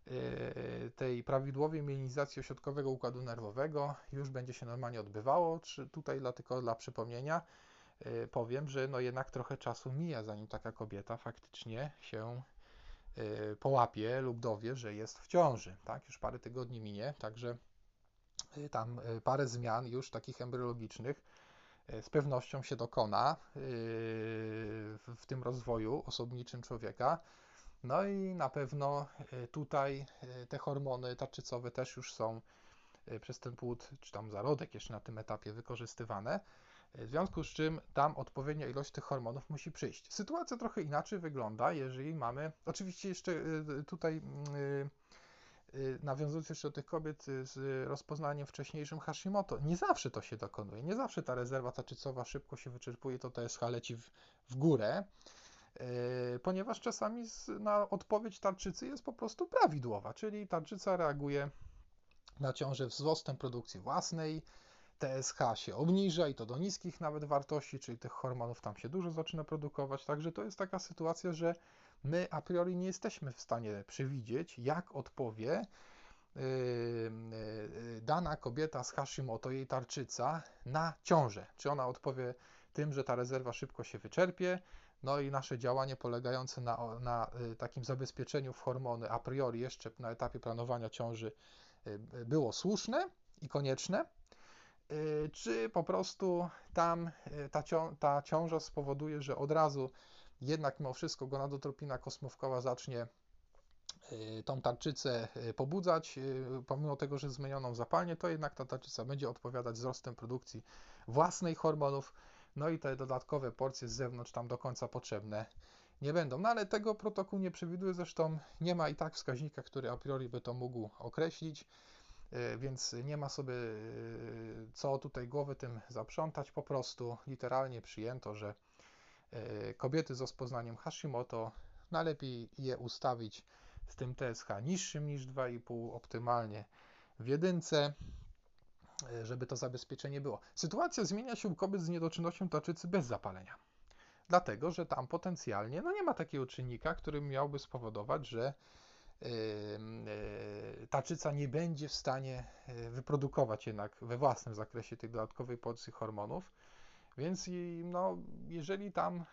Speaker 1: y, tej prawidłowej mielinizacji ośrodkowego układu nerwowego już będzie się normalnie odbywało. Tutaj dla, tylko dla przypomnienia y, powiem, że no jednak trochę czasu mija, zanim taka kobieta faktycznie się połapie lub dowie, że jest w ciąży. Tak? Już parę tygodni minie, także y, tam y, parę zmian już takich embryologicznych z pewnością się dokona w tym rozwoju osobniczym człowieka. No i na pewno tutaj te hormony tarczycowe też już są przez ten płód, czy tam zarodek jeszcze na tym etapie wykorzystywane. W związku z czym tam odpowiednia ilość tych hormonów musi przyjść. Sytuacja trochę inaczej wygląda, jeżeli mamy, oczywiście jeszcze y, tutaj y, y, nawiązując jeszcze do tych kobiet z rozpoznaniem wcześniejszym Hashimoto, nie zawsze to się dokonuje, nie zawsze ta rezerwa tarczycowa szybko się wyczerpuje, to TSH leci w, w górę, ponieważ czasami na odpowiedź tarczycy jest po prostu prawidłowa, czyli tarczyca reaguje na ciążę wzrostem produkcji własnej, TSH się obniża i to do niskich nawet wartości, czyli tych hormonów tam się dużo zaczyna produkować. Także to jest taka sytuacja, że my a priori nie jesteśmy w stanie przewidzieć, jak odpowie yy, yy, dana kobieta z Hashimoto, jej tarczyca, na ciążę. Czy ona odpowie tym, że ta rezerwa szybko się wyczerpie, no i nasze działanie polegające na, na takim zabezpieczeniu w hormony a priori jeszcze na etapie planowania ciąży było słuszne i konieczne, Y, czy po prostu tam y, ta, cią ta ciąża spowoduje, że od razu jednak mimo wszystko gonadotropina kosmówkowa zacznie y, tą tarczycę pobudzać, pomimo tego, że zmienioną zapalnie, to jednak ta tarczyca będzie odpowiadać wzrostem produkcji własnej hormonów, no i te dodatkowe porcje z zewnątrz tam do końca potrzebne nie będą. No ale tego protokół nie przewiduje, zresztą nie ma i tak wskaźnika, który a priori by to mógł określić. E, więc nie ma sobie e, co tutaj głowy tym zaprzątać. Po prostu literalnie przyjęto, że e, kobiety z rozpoznaniem Hashimoto najlepiej je ustawić z tym TSH niższym niż 2,5 optymalnie w jedynce, żeby to zabezpieczenie było. Sytuacja zmienia się u kobiet z niedoczynnością tarczycy bez zapalenia. Dlatego, że tam potencjalnie no nie ma takiego czynnika, który miałby spowodować, że tarczyca nie będzie w stanie e, wyprodukować jednak we własnym zakresie tej dodatkowej porcji hormonów. Więc no, jeżeli tam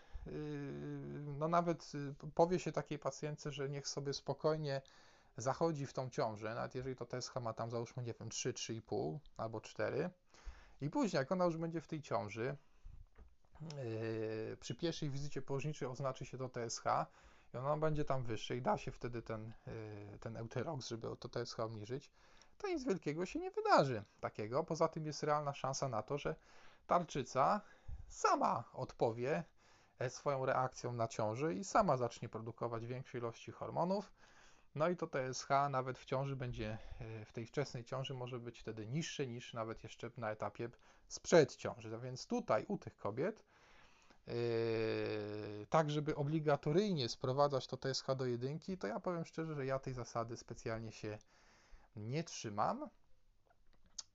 Speaker 1: no nawet powie się takiej pacjentce, że niech sobie spokojnie zachodzi w tą ciążę, nawet jeżeli to TSH ma tam załóżmy, nie wiem, 3, 3,5 albo 4 i później jak ona już będzie w tej ciąży, yy, przy pierwszej wizycie położniczej oznaczy się to TSH i będzie tam wyższe i da się wtedy ten, yy, ten euterox, żeby to TSH obniżyć, to nic wielkiego się nie wydarzy takiego. Poza tym jest realna szansa na to, że tarczyca sama odpowie e, swoją reakcją na ciąży i sama zacznie produkować większe ilości hormonów. No i to TSH nawet w ciąży będzie, e, w tej wczesnej ciąży może być wtedy niższe niż nawet jeszcze na etapie sprzed ciąży. No więc tutaj u tych kobiet, tak żeby obligatoryjnie sprowadzać to TSH do jedynki, to ja powiem szczerze, że ja tej zasady specjalnie się nie trzymam.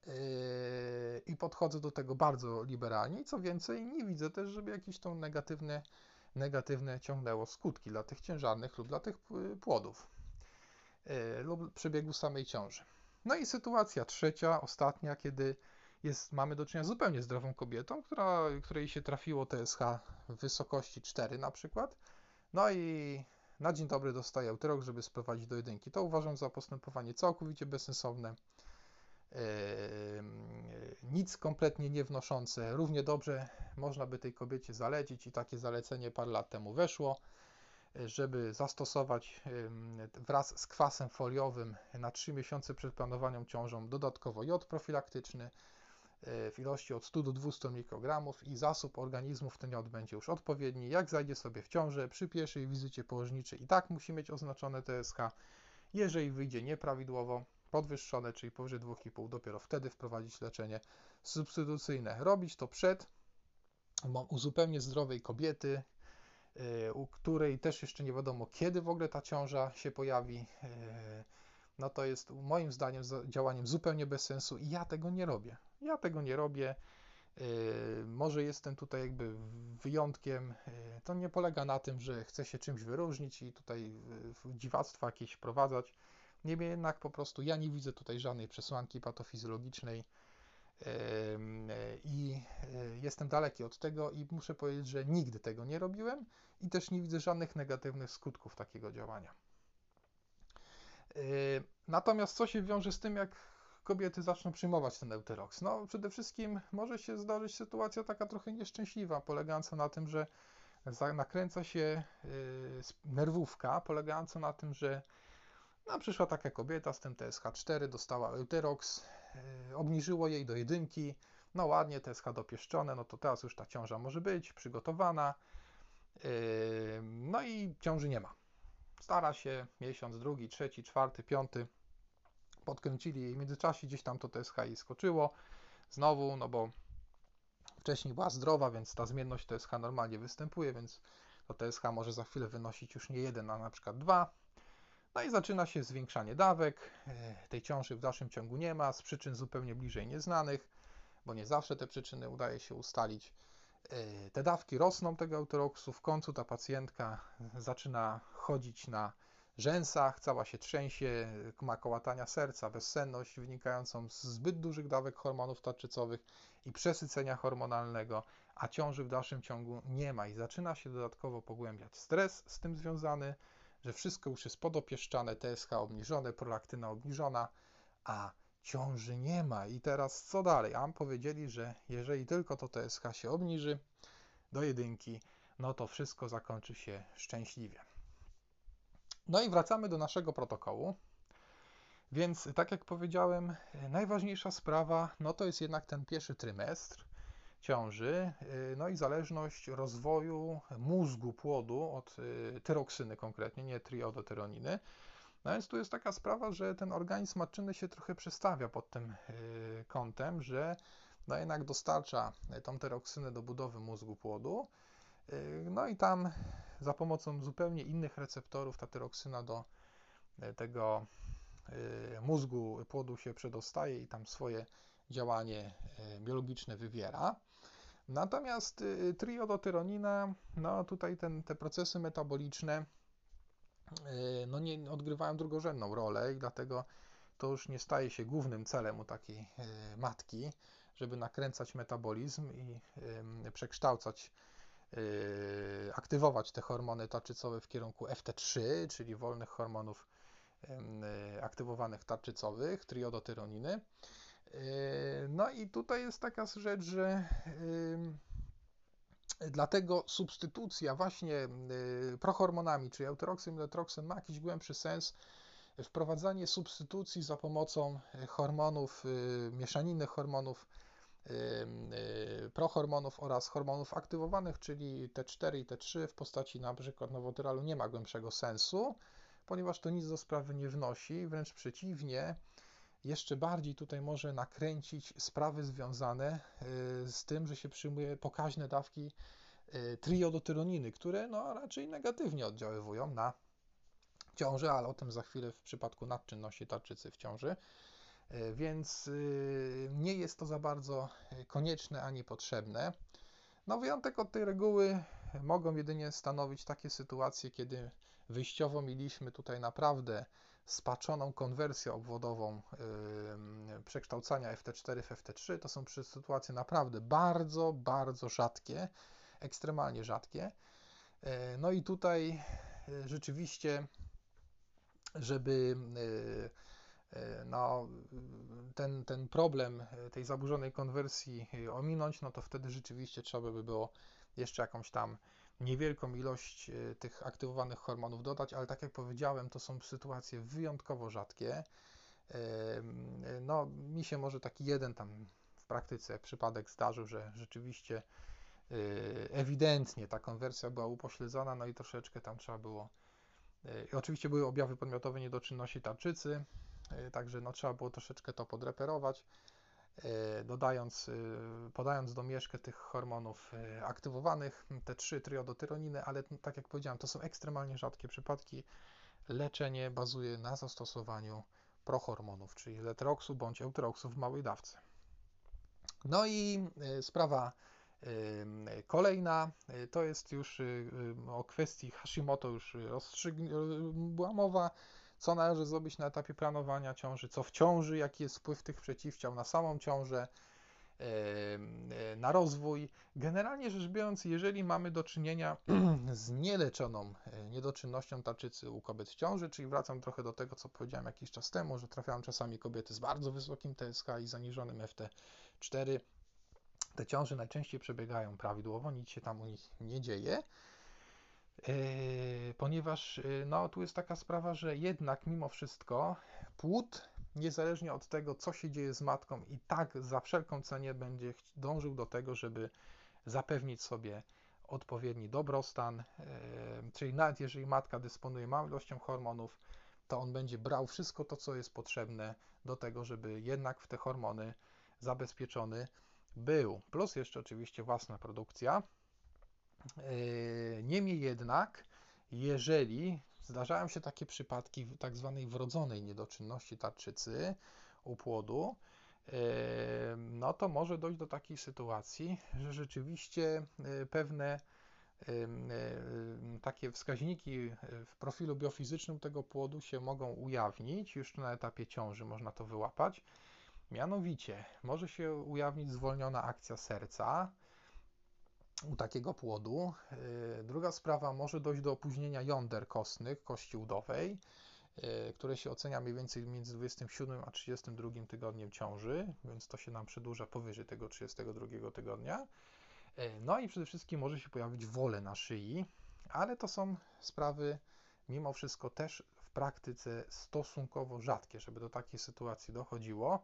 Speaker 1: Yy, i podchodzę do tego bardzo liberalnie. I co więcej, nie widzę też, żeby jakieś to negatywne, negatywne ciągnęło skutki dla tych ciężarnych lub dla tych płodów yy, lub przebiegu samej ciąży. No i sytuacja trzecia, ostatnia, kiedy jest, mamy do czynienia z zupełnie zdrową kobietą, która, której się trafiło TSH w wysokości 4 na przykład. No i na dzień dobry dostaje euterok, żeby sprowadzić do jedynki. To uważam za postępowanie całkowicie bezsensowne nic kompletnie nie wnoszące. Równie dobrze można by tej kobiecie zalecić i takie zalecenie parę lat temu weszło, żeby zastosować wraz z kwasem foliowym na 3 miesiące przed planowaną ciążą dodatkowo jod profilaktyczny w ilości od 100 do 200 mikrogramów i zasób organizmu w ten jod będzie już odpowiedni. Jak zajdzie sobie w ciążę, przy pierwszej wizycie położniczej i tak musi mieć oznaczone TSH. Jeżeli wyjdzie nieprawidłowo, podwyższone, czyli powyżej 2,5, dopiero wtedy wprowadzić leczenie substytucyjne. Robić to przed u zupełnie zdrowej kobiety, y, u której też jeszcze nie wiadomo, kiedy w ogóle ta ciąża się pojawi. No to jest moim zdaniem działaniem zupełnie bez sensu i ja tego nie robię. Ja tego nie robię. Y, może jestem tutaj jakby wyjątkiem. To nie polega na tym, że chcę się czymś wyróżnić i tutaj dziwactwa jakieś wprowadzać. Niemniej jednak po prostu ja nie widzę tutaj żadnej przesłanki patofizjologicznej i jestem daleki od tego i muszę powiedzieć, że nigdy tego nie robiłem i też nie widzę żadnych negatywnych skutków takiego działania. E, natomiast co się wiąże z tym, jak kobiety zaczną przyjmować ten euterox? No, przede wszystkim może się zdarzyć sytuacja taka trochę nieszczęśliwa, polegająca na tym, że nakręca się e, nerwówka, polegająca na tym, że no, przyszła taka kobieta z tym TSH4, dostała Euterox, yy, obniżyło jej do jedynki, no ładnie, TSH dopieszczone, no to teraz już ta ciąża może być przygotowana, no i ciąży nie ma. Stara się miesiąc, drugi, trzeci, czwarty, piąty, podkręcili jej w międzyczasie, gdzieś tam to TSH jej skoczyło, znowu, no bo wcześniej była zdrowa, więc ta zmienność TSH normalnie występuje, więc to TSH może za chwilę wynosić już nie jeden, a na przykład dwa, no i zaczyna się zwiększanie dawek. E, tej ciąży w dalszym ciągu nie ma, z przyczyn zupełnie bliżej nieznanych, bo nie zawsze te przyczyny udaje się ustalić. E, te dawki rosną tego euteroksu, w końcu ta pacjentka zaczyna chodzić na rzęsach, cała się trzęsie, ma kołatania serca, bezsenność wynikającą z zbyt dużych dawek hormonów tarczycowych i przesycenia hormonalnego, a ciąży w dalszym ciągu nie ma i zaczyna się dodatkowo pogłębiać. Stres z tym związany, że wszystko już jest podopieszczane, TSH obniżone, prolaktyna obniżona, a ciąży nie ma. I teraz co dalej? A powiedzieli, że jeżeli tylko to TSH się obniży do jedynki, no to wszystko zakończy się szczęśliwie. No i wracamy do naszego protokołu. Więc tak jak powiedziałem, najważniejsza sprawa, no to jest jednak ten pierwszy trymestr, ciąży, y, no i zależność rozwoju mózgu płodu od y, tyroksyny konkretnie, nie triodotyroniny. No więc tu jest taka sprawa, że ten organizm matczyny się trochę przestawia pod tym y, kątem, że no jednak dostarcza tą tyroksynę do budowy mózgu płodu. No i tam za pomocą zupełnie innych receptorów ta tyroksyna do tego mózgu płodu się przedostaje i tam swoje działanie biologiczne wywiera. Natomiast triodotyronina, no tutaj ten, te procesy metaboliczne no nie odgrywają drugorzędną rolę i dlatego to już nie staje się głównym celem u takiej y, matki, żeby nakręcać metabolizm i przekształcać aktywować te hormony tarczycowe w kierunku FT3, czyli wolnych hormonów aktywowanych tarczycowych, triodotyroniny. No i tutaj jest taka rzecz, że Dlatego substytucja właśnie y, prohormonami, czyli euteroksem i letroksem ma jakiś głębszy sens. Wprowadzanie substytucji za pomocą hormonów, y, mieszaniny hormonów, prohormonów oraz hormonów aktywowanych, czyli T4 i T3 w postaci na przykład nowotyralu nie ma głębszego sensu, ponieważ to nic do sprawy nie wnosi, wręcz przeciwnie, jeszcze bardziej tutaj może nakręcić sprawy związane e, z tym, że się przyjmuje pokaźne dawki e, triodotyroniny, które no, raczej negatywnie oddziaływują na ciążę, ale o tym za chwilę w przypadku nadczynności tarczycy w ciąży. E, więc nie jest to za bardzo konieczne ani potrzebne. No, wyjątek od tej reguły mogą jedynie stanowić takie sytuacje, kiedy wyjściowo mieliśmy tutaj naprawdę spaczoną konwersję obwodową przekształcania FT4 w FT3. To są sytuacje naprawdę bardzo, bardzo rzadkie, ekstremalnie rzadkie. Yy, no i tutaj yy, rzeczywiście, żeby no, ten, ten problem tej zaburzonej konwersji ominąć, no to wtedy rzeczywiście trzeba by było jeszcze jakąś tam niewielką ilość e, tych aktywowanych hormonów dodać, ale tak jak powiedziałem, to są sytuacje wyjątkowo rzadkie. No, mi się może taki jeden tam w praktyce przypadek zdarzył, że rzeczywiście e, ewidentnie ta konwersja była upośledzona, no i troszeczkę tam trzeba było. E, oczywiście były objawy podmiotowe niedoczynności tarczycy, także no, trzeba było troszeczkę to podreperować. E, dodając, e, podając do mieszkę tych hormonów e, aktywowanych, te trzy triodotyroniny, ale tak jak powiedziałem, to są ekstremalnie rzadkie przypadki. Leczenie bazuje na zastosowaniu prohormonów, czyli letroksu bądź eutroksu w małej dawce. No i sprawa kolejna to jest już o kwestii Hashimoto już była mowa co należy zrobić na etapie planowania ciąży, co w ciąży, jaki jest wpływ tych przeciwciał na samą ciążę, e, na rozwój. Generalnie rzecz biorąc, jeżeli mamy do czynienia z nieleczoną e, niedoczynnością tarczycy u kobiet w ciąży, czyli wracam trochę do tego, co powiedziałem jakiś czas temu, że trafiają czasami kobiety z bardzo wysokim TSH i zaniżonym FT4, te ciąże najczęściej przebiegają prawidłowo, nic się tam u nich nie dzieje. Yy, ponieważ yy, no, tu jest taka sprawa, że jednak mimo wszystko płód, niezależnie od tego, co się dzieje z matką, i tak za wszelką cenę będzie dążył do tego, żeby zapewnić sobie odpowiedni dobrostan, yy, czyli nawet jeżeli matka dysponuje małą ilością hormonów, to on będzie brał wszystko to, co jest potrzebne do tego, żeby jednak w te hormony zabezpieczony był. Plus jeszcze oczywiście własna produkcja, niemniej jednak, jeżeli zdarzają się takie przypadki tak zwanej wrodzonej niedoczynności tarczycy u płodu, e, no to może dojść do takiej sytuacji, że rzeczywiście e, pewne takie wskaźniki w profilu biofizycznym tego płodu się mogą ujawnić, już na etapie ciąży można to wyłapać. Mianowicie może się ujawnić zwolniona akcja serca, u takiego płodu. Y, druga sprawa, może dojść do opóźnienia jąder kostnych kości udowej, y, które się ocenia mniej więcej między 27 a 32 tygodniem ciąży, więc to się nam przedłuża powyżej tego 32 tygodnia. Y, no i przede wszystkim może się pojawić wolę na szyi, ale to są sprawy mimo wszystko też w praktyce stosunkowo rzadkie, żeby do takiej sytuacji dochodziło.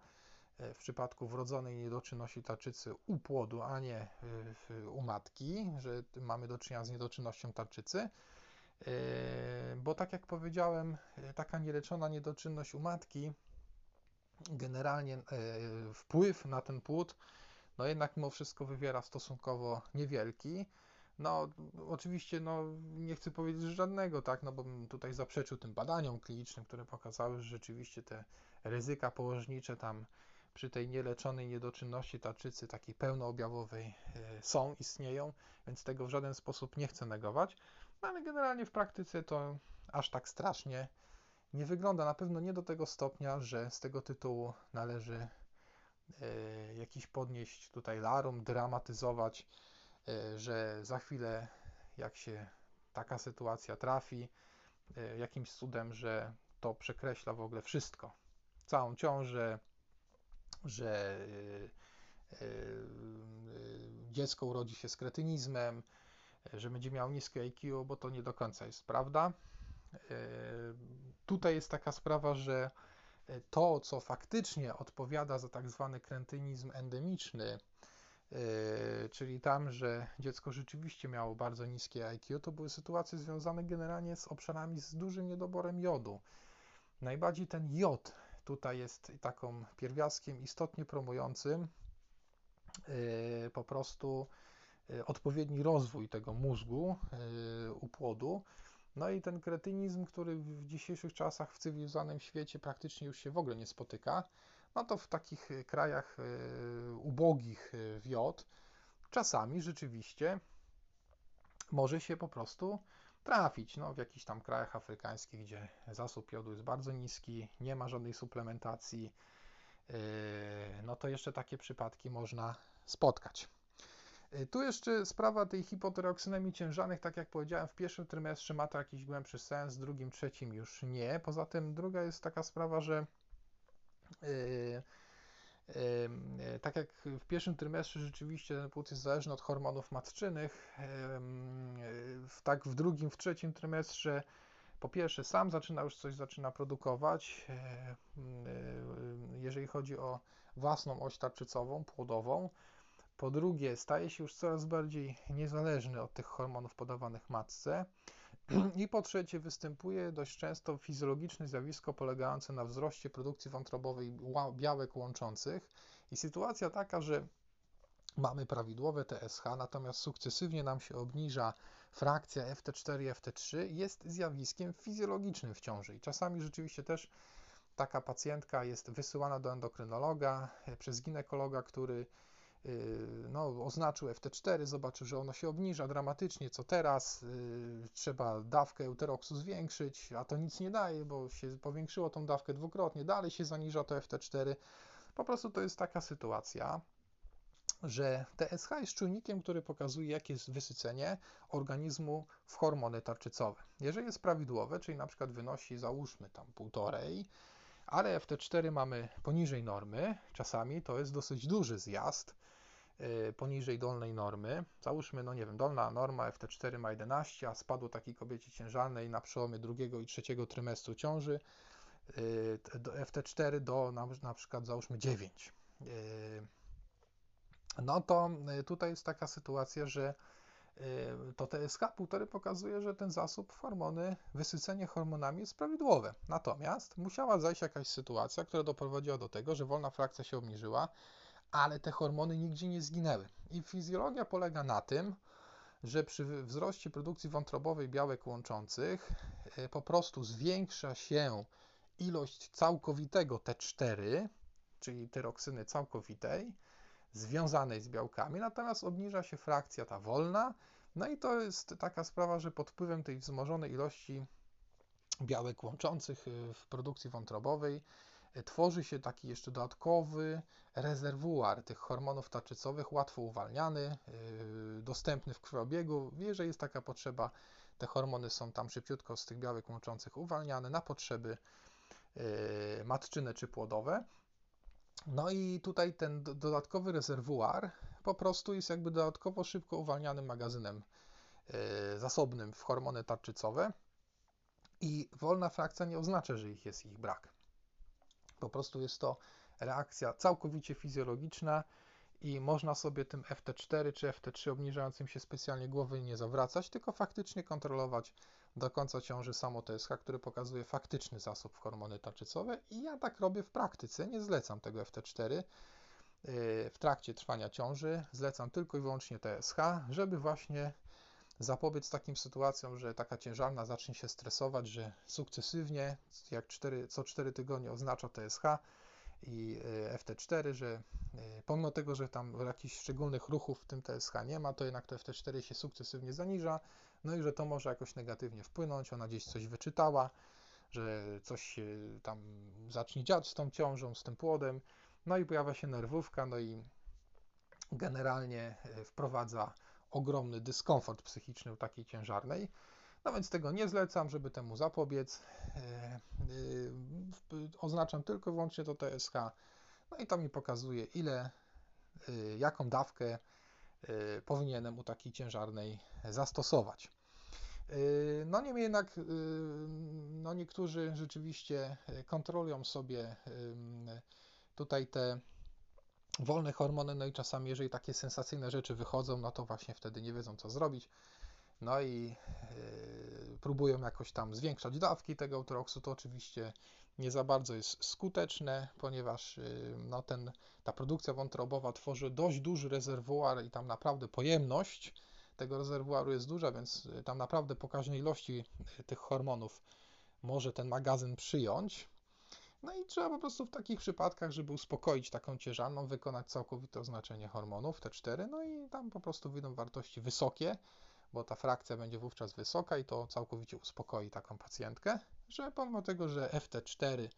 Speaker 1: E, w przypadku wrodzonej niedoczynności tarczycy u płodu, a nie e, u matki, że mamy do czynienia z niedoczynnością tarczycy. E, bo tak jak powiedziałem, taka nieleczona niedoczynność u matki generalnie wpływ na ten płód no jednak mimo wszystko wywiera stosunkowo niewielki. No, oczywiście, no, nie chcę powiedzieć żadnego, tak, no bo bym tutaj zaprzeczył tym badaniom klinicznym, które pokazały, że rzeczywiście te ryzyka położnicze tam przy tej nieleczonej niedoczynności tarczycy takiej pełnoobjawowej e, są, istnieją, więc tego w żaden sposób nie chcę negować, no ale generalnie w praktyce to aż tak strasznie nie wygląda. Na pewno nie do tego stopnia, że z tego tytułu należy e, jakiś podnieść tutaj larum, dramatyzować. że za chwilę, jak się taka sytuacja trafi, jakimś cudem, że to przekreśla w ogóle wszystko. Całą ciążę, że dziecko urodzi się z kretynizmem, że będzie miał niskie IQ, bo to nie do końca jest prawda. Tutaj jest taka sprawa, że to, co faktycznie odpowiada za tak zwany kretynizm endemiczny, czyli tam, że dziecko rzeczywiście miało bardzo niskie IQ, to były sytuacje związane generalnie z obszarami z dużym niedoborem jodu. Najbardziej ten jod tutaj jest taką pierwiastkiem istotnie promującym po prostu odpowiedni rozwój tego mózgu u płodu. No i ten kretynizm, który w dzisiejszych czasach w cywilizowanym świecie praktycznie już się w ogóle nie spotyka, no to w takich krajach ubogich w jod czasami rzeczywiście może się po prostu trafić. No, w jakichś tam krajach afrykańskich, gdzie zasób jodu jest bardzo niski, nie ma żadnej suplementacji, no to jeszcze takie przypadki można spotkać. Y, tu jeszcze sprawa tej hipotyreoksynemii ciężarnych, tak jak powiedziałem, w pierwszym trymestrze ma to jakiś głębszy sens, w drugim, trzecim już nie. Poza tym druga jest taka sprawa, że yy, yy, tak jak w pierwszym trymestrze rzeczywiście ten płód jest zależny od hormonów matczynych, yy, tak w drugim, w trzecim trymestrze po pierwsze sam zaczyna już coś zaczyna produkować, jeżeli chodzi o własną oś tarczycową, płodową, po drugie, staje się już coraz bardziej niezależny od tych hormonów podawanych matce. I po trzecie, występuje dość często fizjologiczne zjawisko polegające na wzroście produkcji wątrobowej białek łączących. I sytuacja taka, że mamy prawidłowe TSH, natomiast sukcesywnie nam się obniża frakcja FT4 i FT3, jest zjawiskiem fizjologicznym w ciąży. I czasami rzeczywiście też taka pacjentka jest wysyłana do endokrynologa e, przez ginekologa, który no, oznaczył FT4, zobaczył, że ono się obniża dramatycznie, co teraz, y, trzeba dawkę euteroksu zwiększyć, a to nic nie daje, bo się powiększyło tą dawkę dwukrotnie, dalej się zaniża to FT4. Po prostu to jest taka sytuacja, że TSH jest czujnikiem, który pokazuje, jakie jest wysycenie organizmu w hormony tarczycowe. Jeżeli jest prawidłowe, czyli na przykład wynosi, załóżmy tam półtorej, ale FT4 mamy poniżej normy, czasami to jest dosyć duży zjazd, Y, poniżej dolnej normy. Załóżmy, no nie wiem, dolna norma FT4 ma 11, a spadło takiej kobiecie ciężarnej na przełomie drugiego i trzeciego trymestru ciąży y, FT4 do na, na przykład załóżmy 9. Y, no to tutaj jest taka sytuacja, że to TSH 1,5 pokazuje, że ten zasób hormony, wysycenie hormonami jest prawidłowe. Natomiast musiała zajść jakaś sytuacja, która doprowadziła do tego, że wolna frakcja się obniżyła, ale te hormony nigdzie nie zginęły. I fizjologia polega na tym, że przy wzroście produkcji wątrobowej białek łączących e, po prostu zwiększa się ilość całkowitego T4, czyli tyroksyny całkowitej, związanej z białkami, natomiast obniża się frakcja ta wolna. No i to jest taka sprawa, że pod wpływem tej wzmożonej ilości białek łączących e, w produkcji wątrobowej tworzy się taki jeszcze dodatkowy rezerwuar tych hormonów tarczycowych, łatwo uwalniany, yy, dostępny w krwiobiegu. Jeżeli jest taka potrzeba, te hormony są tam szybciutko z tych białek łączących uwalniane na potrzeby yy, matczyne czy płodowe. No i tutaj ten dodatkowy rezerwuar po prostu jest jakby dodatkowo szybko uwalnianym magazynem zasobnym w hormony tarczycowe i wolna frakcja nie oznacza, że ich jest ich brak. Po prostu jest to reakcja całkowicie fizjologiczna i można sobie tym FT4 czy FT3 obniżającym się specjalnie głowy nie zawracać, tylko faktycznie kontrolować do końca ciąży samo TSH, który pokazuje faktyczny zasób w hormony tarczycowe i ja tak robię w praktyce, nie zlecam tego FT4 yy, w trakcie trwania ciąży, zlecam tylko i wyłącznie TSH, żeby właśnie zapobiec takim sytuacjom, że taka ciężarna zacznie się stresować, że sukcesywnie, jak 4, co 4 tygodnie oznacza TSH i e, FT4, że e, pomimo tego, że tam jakichś szczególnych ruchów w tym TSH nie ma, to jednak to FT4 się sukcesywnie zaniża, no i że to może jakoś negatywnie wpłynąć, ona gdzieś coś wyczytała, że coś tam zacznie dziać z tą ciążą, z tym płodem, no i pojawia się nerwówka, no i generalnie e, wprowadza ogromny dyskomfort psychiczny u takiej ciężarnej. No więc tego nie zlecam, żeby temu zapobiec. Oznaczam tylko i wyłącznie to TSH. No i to mi pokazuje, ile, jaką dawkę powinienem u takiej ciężarnej zastosować. No niemniej jednak no niektórzy rzeczywiście kontrolują sobie tutaj te wolne hormony, no i czasami jeżeli takie sensacyjne rzeczy wychodzą, no to właśnie wtedy nie wiedzą co zrobić. No i próbują jakoś tam zwiększać dawki tego utroksu, to oczywiście nie za bardzo jest skuteczne, ponieważ no ten, ta produkcja wątrobowa tworzy dość duży rezerwuar i tam naprawdę pojemność tego rezerwuaru jest duża, więc y, tam naprawdę pokaźnej ilości y, tych hormonów może ten magazyn przyjąć. No i trzeba po prostu w takich przypadkach, żeby uspokoić taką ciężarną, wykonać całkowite oznaczenie hormonów, te cztery, no i tam po prostu wyjdą wartości wysokie, bo ta frakcja będzie wówczas wysoka i to całkowicie uspokoi taką pacjentkę, że pomimo tego, że FT4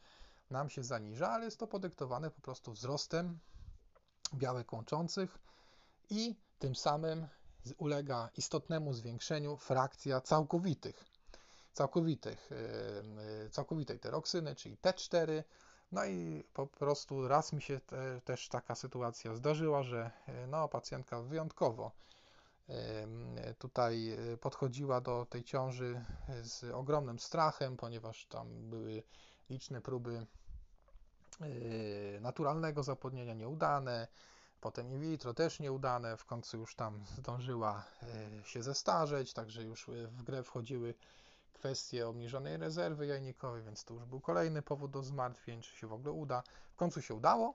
Speaker 1: nam się zaniża, ale jest to podyktowane po prostu wzrostem białek łączących i tym samym ulega istotnemu zwiększeniu frakcja całkowitych, całkowitych, y, y, całkowitej teroksyny, czyli T4. No i po prostu raz mi się te, też taka sytuacja zdarzyła, że y, no, pacjentka wyjątkowo tutaj podchodziła do tej ciąży z ogromnym strachem, ponieważ tam były liczne próby naturalnego zapłodnienia nieudane, Potem in vitro też nieudane, w końcu już tam zdążyła się zestarzeć, także już w grę wchodziły kwestie obniżonej rezerwy jajnikowej, więc to już był kolejny powód do zmartwień, czy się w ogóle uda. W końcu się udało.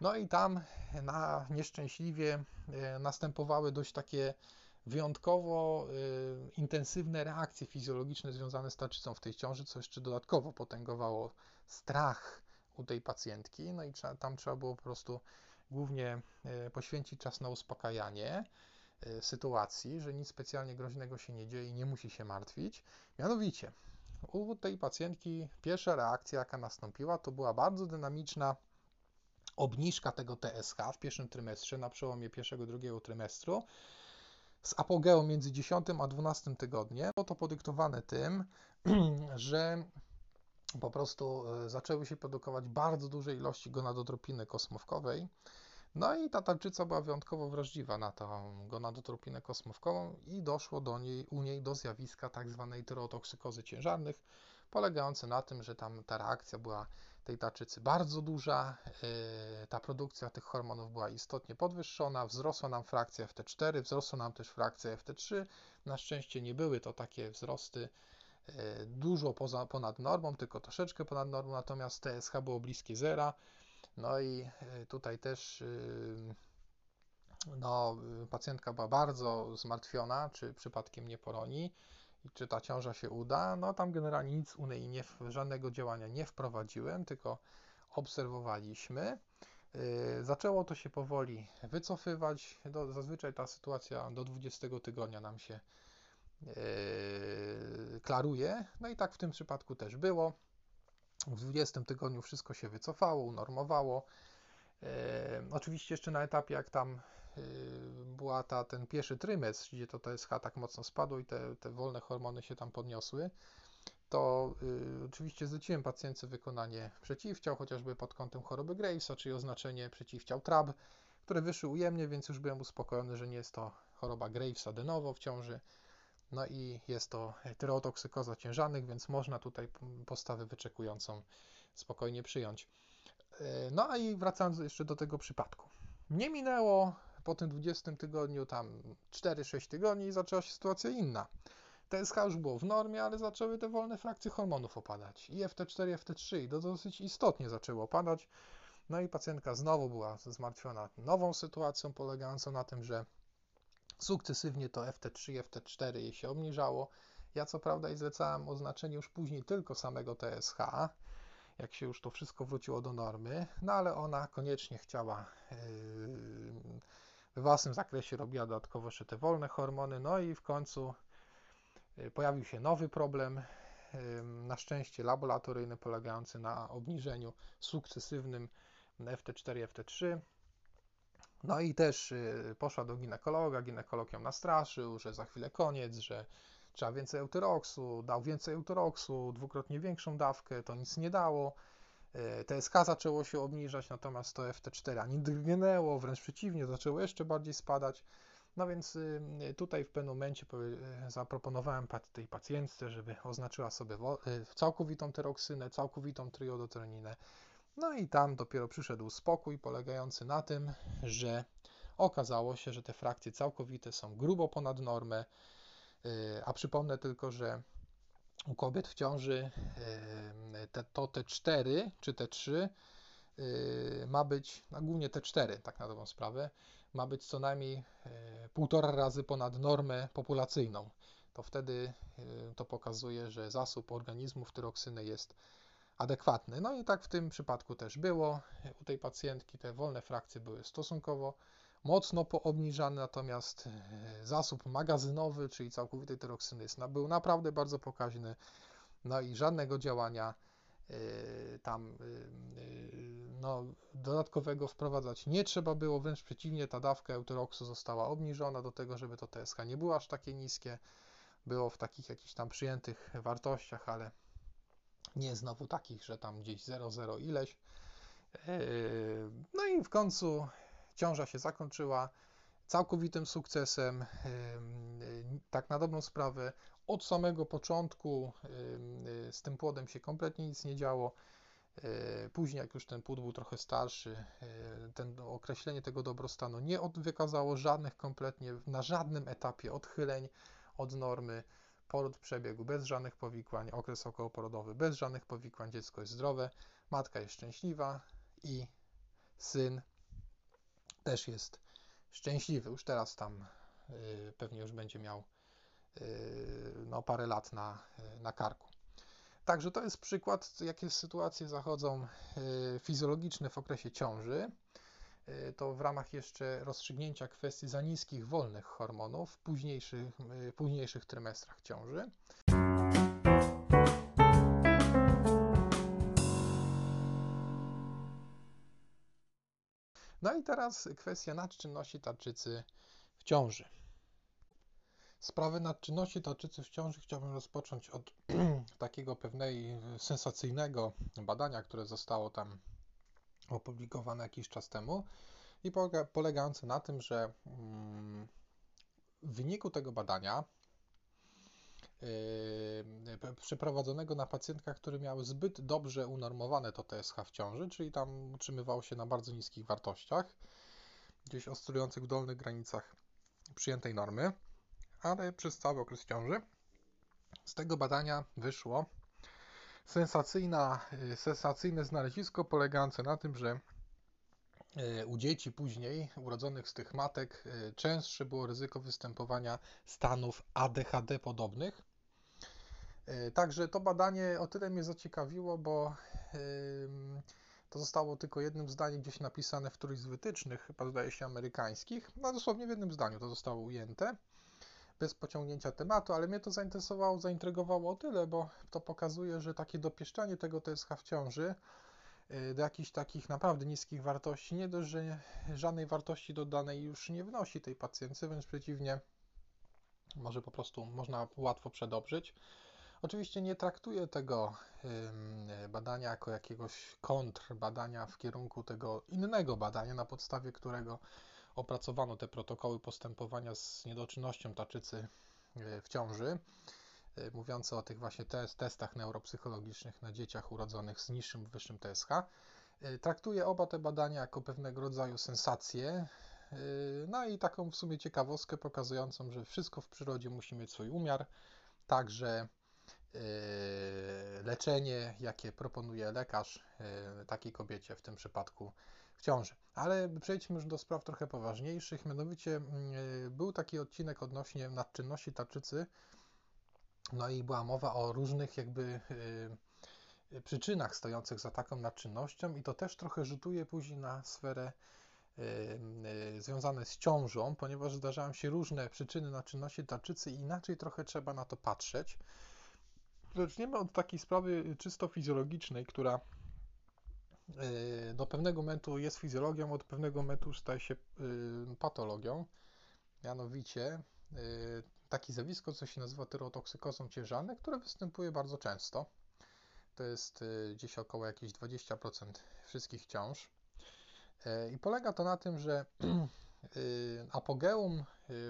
Speaker 1: No i tam na nieszczęśliwie e, następowały dość takie wyjątkowo intensywne reakcje fizjologiczne związane z tarczycą w tej ciąży, co jeszcze dodatkowo potęgowało strach u tej pacjentki. No i tam trzeba było po prostu głównie e, poświęcić czas na uspokajanie e, sytuacji, że nic specjalnie groźnego się nie dzieje i nie musi się martwić. Mianowicie, u tej pacjentki pierwsza reakcja, jaka nastąpiła, to była bardzo dynamiczna obniżka tego TSH w pierwszym trymestrze, na przełomie pierwszego, drugiego trymestru, z apogeą między 10 a 12 tygodniem. Było to podyktowane tym, że po prostu e, zaczęły się produkować bardzo duże ilości gonadotropiny kosmówkowej. No i ta tarczyca była wyjątkowo wrażliwa na tą gonadotropinę kosmówkową i doszło do niej, u niej do zjawiska tak zwanej tyrotoksykozy ciężarnych, polegające na tym, że tam ta reakcja była tej tarczycy bardzo duża, e, ta produkcja tych hormonów była istotnie podwyższona, wzrosła nam frakcja FT4, wzrosła nam też frakcja FT3. Na szczęście nie były to takie wzrosty E, dużo poza, ponad normą, tylko troszeczkę ponad normą, natomiast TSH było bliskie zera. No i e, tutaj też e, no, pacjentka była bardzo zmartwiona, czy przypadkiem nie poroni i czy ta ciąża się uda. No tam generalnie nic u niej nie, żadnego działania nie wprowadziłem, tylko obserwowaliśmy. Zaczęło to się powoli wycofywać. Zazwyczaj ta sytuacja do 20 tygodnia nam się klaruje. No i tak w tym przypadku też było. W 20 tygodniu wszystko się wycofało, unormowało. Yy, oczywiście jeszcze na etapie, jak tam yy, była ta, ten pierwszy trymestr, gdzie to TSH tak mocno spadło i te, te wolne hormony się tam podniosły, to y, oczywiście zleciłem pacjentce wykonanie przeciwciał, chociażby pod kątem choroby Gravesa, czyli oznaczenie przeciwciał TRAB, które wyszły ujemnie, więc już byłem uspokojony, że nie jest to choroba Gravesa de novo w ciąży. No i jest to tyrotoksykoza ciężarnych, więc można tutaj postawę wyczekującą spokojnie przyjąć. E, no a i wracając jeszcze do tego przypadku. Nie minęło po tym 20 tygodniu tam 4-6 tygodni i zaczęła się sytuacja inna. TSH już było w normie, ale zaczęły te wolne frakcje hormonów opadać. I FT4, FT3 i to dosyć istotnie zaczęło opadać. No i pacjentka znowu była zmartwiona nową sytuacją polegającą na tym, że Sukcesywnie to FT3, FT4 jej się obniżało. Ja co prawda i zlecałem oznaczenie już później tylko samego TSH, jak się już to wszystko wróciło do normy, no ale ona koniecznie chciała yy, w własnym zakresie robiła dodatkowo jeszcze te wolne hormony, no i w końcu yy, pojawił się nowy problem, yy, na szczęście laboratoryjny, polegający na obniżeniu sukcesywnym FT4, FT3. No i też y, poszła do ginekologa, ginekolog ją nastraszył, że za chwilę koniec, że trzeba więcej eutyroksu, dał więcej eutyroksu, dwukrotnie większą dawkę, to nic nie dało. Y, TSK zaczęło się obniżać, natomiast to FT4 ani drgnęło, wręcz przeciwnie, zaczęło jeszcze bardziej spadać. No więc y, tutaj w pewnym momencie zaproponowałem tej pacjentce, żeby oznaczyła sobie całkowitą tyroksynę, całkowitą triodotroninę, no i tam dopiero przyszedł spokój polegający na tym, że okazało się, że te frakcje całkowite są grubo ponad normę, y, a przypomnę tylko, że u kobiet w ciąży y, te, to te 4 czy te 3 y, ma być, no głównie te 4 tak na dobrą sprawę, ma być co najmniej półtora razy ponad normę populacyjną. To wtedy to pokazuje, że zasób organizmu tyroksyny jest adekwatny. No i tak w tym przypadku też było. U tej pacjentki te wolne frakcje były stosunkowo mocno poobniżane, natomiast e, zasób magazynowy, czyli całkowitej tyroksyny był naprawdę bardzo pokaźny. No i żadnego działania e, tam e, no, dodatkowego wprowadzać nie trzeba było, wręcz przeciwnie, ta dawka eutyroksu została obniżona do tego, żeby to TSH nie było aż takie niskie. Było w takich jakichś tam przyjętych wartościach, ale nie znowu takich, że tam gdzieś 0,0 ileś. Yy, no i w końcu ciąża się zakończyła całkowitym sukcesem. Yy, tak na dobrą sprawę, od samego początku yy, z tym płodem się kompletnie nic nie działo. Później, jak już ten płód był trochę starszy, ten określenie tego dobrostanu nie wykazało żadnych kompletnie, na żadnym etapie odchyleń od normy poród przebiegł bez żadnych powikłań, okres okołoporodowy bez żadnych powikłań, dziecko jest zdrowe, matka jest szczęśliwa i syn też jest szczęśliwy. Już teraz tam y, pewnie już będzie miał y, no, parę lat na, na karku. Także to jest przykład, jakie sytuacje zachodzą y, fizjologiczne w okresie ciąży. Y, to w ramach jeszcze rozstrzygnięcia kwestii za niskich wolnych hormonów w późniejszych, późniejszych trymestrach ciąży. No i teraz kwestia nadczynności tarczycy w ciąży. Sprawę nadczynności tarczycy w ciąży chciałbym rozpocząć od takiego pewnej sensacyjnego badania, które zostało tam opublikowane jakiś czas temu i polega, polegające na tym, że mm, w wyniku tego badania yy, przeprowadzonego na pacjentkach, które miały zbyt dobrze unormowane to TSH w ciąży, czyli tam utrzymywało się na bardzo niskich wartościach, gdzieś oscylujących w dolnych granicach przyjętej normy, ale przez cały okres ciąży. Z tego badania wyszło, sensacyjna, y, sensacyjne znalezisko polegające na tym, że y, u dzieci później urodzonych z tych matek y, częstsze było ryzyko występowania stanów ADHD podobnych. Także to badanie o tyle mnie zaciekawiło, bo to zostało tylko jednym zdaniem gdzieś napisane w którymś z wytycznych, chyba zdaje się amerykańskich, no dosłownie w jednym zdaniu to zostało ujęte bez pociągnięcia tematu, ale mnie to zainteresowało, zaintrygowało o tyle, bo to pokazuje, że takie dopieszczanie tego TSH w ciąży y, do jakichś takich naprawdę niskich wartości, nie dość, że żadnej wartości dodanej już nie wnosi tej pacjentce, wręcz przeciwnie, może po prostu można łatwo przedobrzyć. Oczywiście nie traktuję tego badania jako jakiegoś kontrbadania w kierunku tego innego badania, na podstawie którego opracowano te protokoły postępowania z niedoczynnością tarczycy e, w ciąży, e, mówiące o tych właśnie test, testach neuropsychologicznych na dzieciach urodzonych z niższym, wyższym TSH. E, traktuję oba te badania jako pewnego rodzaju sensację, no i taką w sumie ciekawostkę pokazującą, że wszystko w przyrodzie musi mieć swój umiar, także leczenie, jakie proponuje lekarz takiej kobiecie, w tym przypadku ciąży. Ale przejdźmy już do spraw trochę poważniejszych. Mianowicie mm, e, był taki odcinek odnośnie nadczynności tarczycy. No i była mowa o różnych jakby e, przyczynach stojących za taką nadczynnością i to też trochę rzutuje później na sferę e, związane z ciążą, ponieważ zdarzają się różne przyczyny nadczynności tarczycy i inaczej trochę trzeba na to patrzeć. Zaczniemy od takiej sprawy czysto fizjologicznej, która do pewnego momentu jest fizjologią, od pewnego momentu staje się patologią. Mianowicie takie zjawisko, co się nazywa tyrotoksykozą ciężarną, które występuje bardzo często. To jest gdzieś około jakieś 20% wszystkich ciąż. I polega to na tym, że apogeum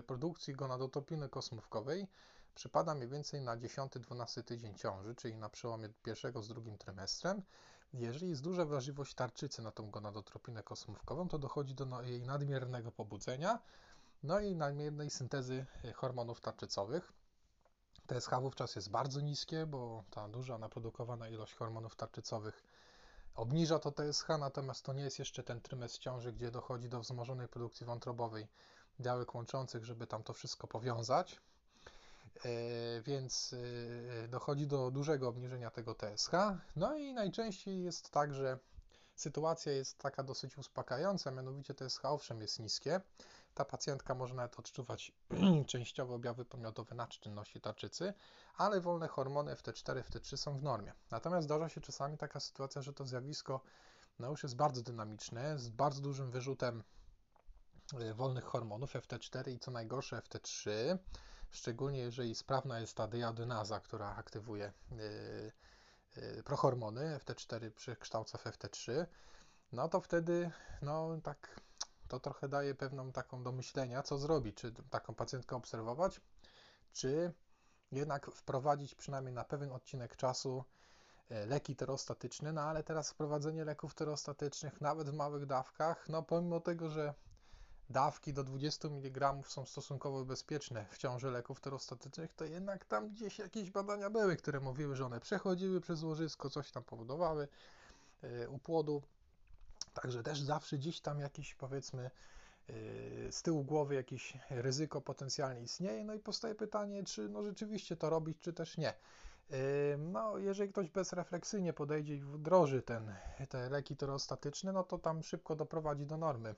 Speaker 1: produkcji gonadotropiny kosmówkowej przypada mniej więcej na 10-12 tydzień ciąży, czyli na przełomie pierwszego z drugim trymestrem. Jeżeli jest duża wrażliwość tarczycy na tą gonadotropinę kosmówkową, to dochodzi do jej nadmiernego pobudzenia, no i nadmiernej syntezy hormonów tarczycowych. TSH wówczas jest bardzo niskie, bo ta duża naprodukowana ilość hormonów tarczycowych obniża to TSH, natomiast to nie jest jeszcze ten trymestr ciąży, gdzie dochodzi do wzmożonej produkcji wątrobowej białek łączących, żeby tam to wszystko powiązać. E, więc e, dochodzi do dużego obniżenia tego TSH. No i najczęściej jest tak, że sytuacja jest taka dosyć uspokajająca, mianowicie TSH owszem jest niskie. Ta pacjentka może nawet odczuwać częściowo objawy pomiotowe nadczynności tarczycy, ale wolne hormony FT4, FT3 są w normie. Natomiast zdarza się czasami taka sytuacja, że to zjawisko no już jest bardzo dynamiczne, z bardzo dużym wyrzutem e, wolnych hormonów FT4 i co najgorsze FT3 szczególnie jeżeli sprawna jest ta diadynaza, która aktywuje yy, yy, prohormony FT4 przy kształcach FT3, no to wtedy no tak to trochę daje pewną taką do myślenia, co zrobić, czy taką pacjentkę obserwować, czy jednak wprowadzić przynajmniej na pewien odcinek czasu yy, leki terostatyczne, no ale teraz wprowadzenie leków terostatycznych nawet w małych dawkach, no pomimo tego, że dawki do 20 mg są stosunkowo bezpieczne w ciąży leków terostatycznych, to jednak tam gdzieś jakieś badania były, które mówiły, że one przechodziły przez łożysko, coś tam powodowały e, u płodu. Także też zawsze gdzieś tam jakieś powiedzmy e, z tyłu głowy jakieś ryzyko potencjalnie istnieje. No i powstaje pytanie, czy no rzeczywiście to robić, czy też nie. E, no, jeżeli ktoś bezrefleksyjnie podejdzie i wdroży ten, te leki terostatyczne, no to tam szybko doprowadzi do normy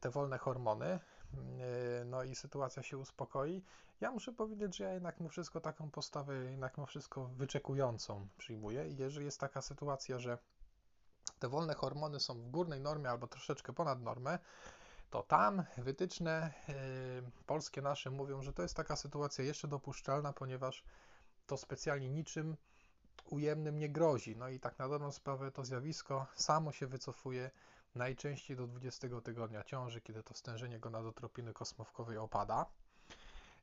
Speaker 1: te wolne hormony, yy, no i sytuacja się uspokoi. Ja muszę powiedzieć, że ja jednak mu wszystko taką postawę, jednak mu wszystko wyczekującą przyjmuję i jeżeli jest taka sytuacja, że te wolne hormony są w górnej normie albo troszeczkę ponad normę, to tam wytyczne yy, polskie nasze mówią, że to jest taka sytuacja jeszcze dopuszczalna, ponieważ to specjalnie niczym ujemnym nie grozi. No i tak na dobrą sprawę to zjawisko samo się wycofuje najczęściej do 20 tygodnia ciąży, kiedy to stężenie gonadotropiny kosmówkowej opada.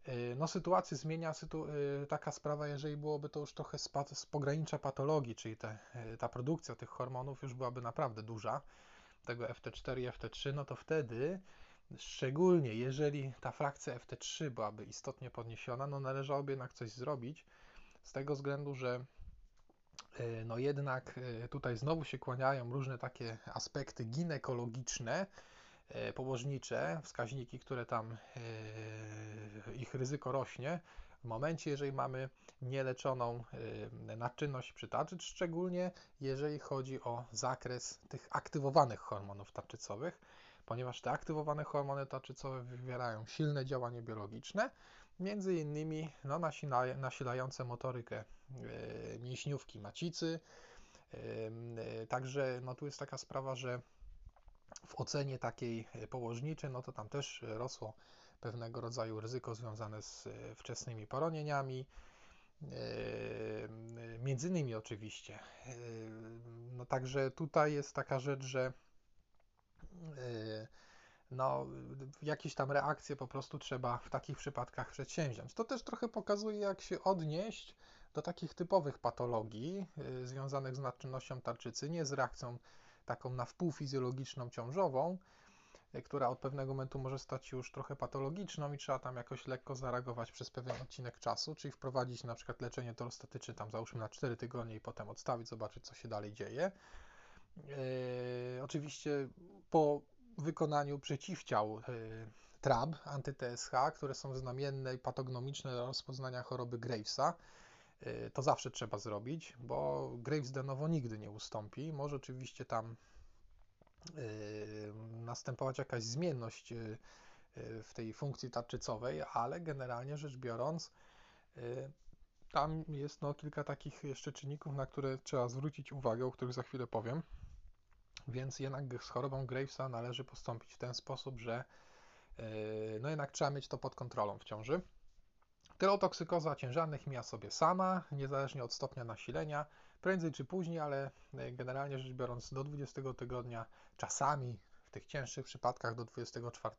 Speaker 1: Y, no, sytuację zmienia sytu y, taka sprawa, jeżeli byłoby to już trochę z, z pogranicza patologii, czyli te, y, ta produkcja tych hormonów już byłaby naprawdę duża, tego FT4 i FT3, no to wtedy, szczególnie jeżeli ta frakcja FT3 byłaby istotnie podniesiona, no należałoby jednak coś zrobić, z tego względu, że E, no jednak e, tutaj znowu się kłaniają różne takie aspekty ginekologiczne, e, położnicze, wskaźniki, które tam ich ryzyko rośnie. W momencie, jeżeli mamy nieleczoną nadczynność przytarczyc, szczególnie jeżeli chodzi o zakres tych aktywowanych hormonów tarczycowych, ponieważ te aktywowane hormony tarczycowe wywierają silne działanie biologiczne, między innymi no, nasila, nasilające motorykę e, mięśniówki macicy. E, e, także no, tu jest taka sprawa, że w ocenie takiej położniczej, no to tam też rosło pewnego rodzaju ryzyko związane z wczesnymi poronieniami. Między innymi oczywiście. No także tutaj jest taka rzecz, że no, jakieś tam reakcje po prostu trzeba w takich przypadkach przedsięwziąć. To też trochę pokazuje, jak się odnieść do takich typowych patologii y, związanych z nadczynnością tarczycy, nie z reakcją taką na wpół fizjologiczną ciążową, y, która od pewnego momentu może stać się już trochę patologiczną i trzeba tam jakoś lekko zareagować przez pewien odcinek czasu, czyli wprowadzić na przykład leczenie torostatyczne tam załóżmy na 4 tygodnie i potem odstawić, zobaczyć co się dalej dzieje. Yy, oczywiście po wykonaniu przeciwciał y, TRAB, anty-TSH, które są znamienne i patognomiczne do rozpoznania choroby Gravesa. Y, to zawsze trzeba zrobić, bo Graves de novo nigdy nie ustąpi. Może oczywiście tam y, następować jakaś zmienność w tej funkcji tarczycowej, ale generalnie rzecz biorąc, tam jest no, kilka takich jeszcze czynników, na które trzeba zwrócić uwagę, o których za chwilę powiem. Więc jednak z chorobą Gravesa należy postąpić w ten sposób, że no jednak trzeba mieć to pod kontrolą w ciąży. Tyrotoksykoza ciężarnych mija sobie sama, niezależnie od stopnia nasilenia, prędzej czy później, ale yy, generalnie rzecz biorąc do 20 tygodnia, czasami w tych cięższych przypadkach do 24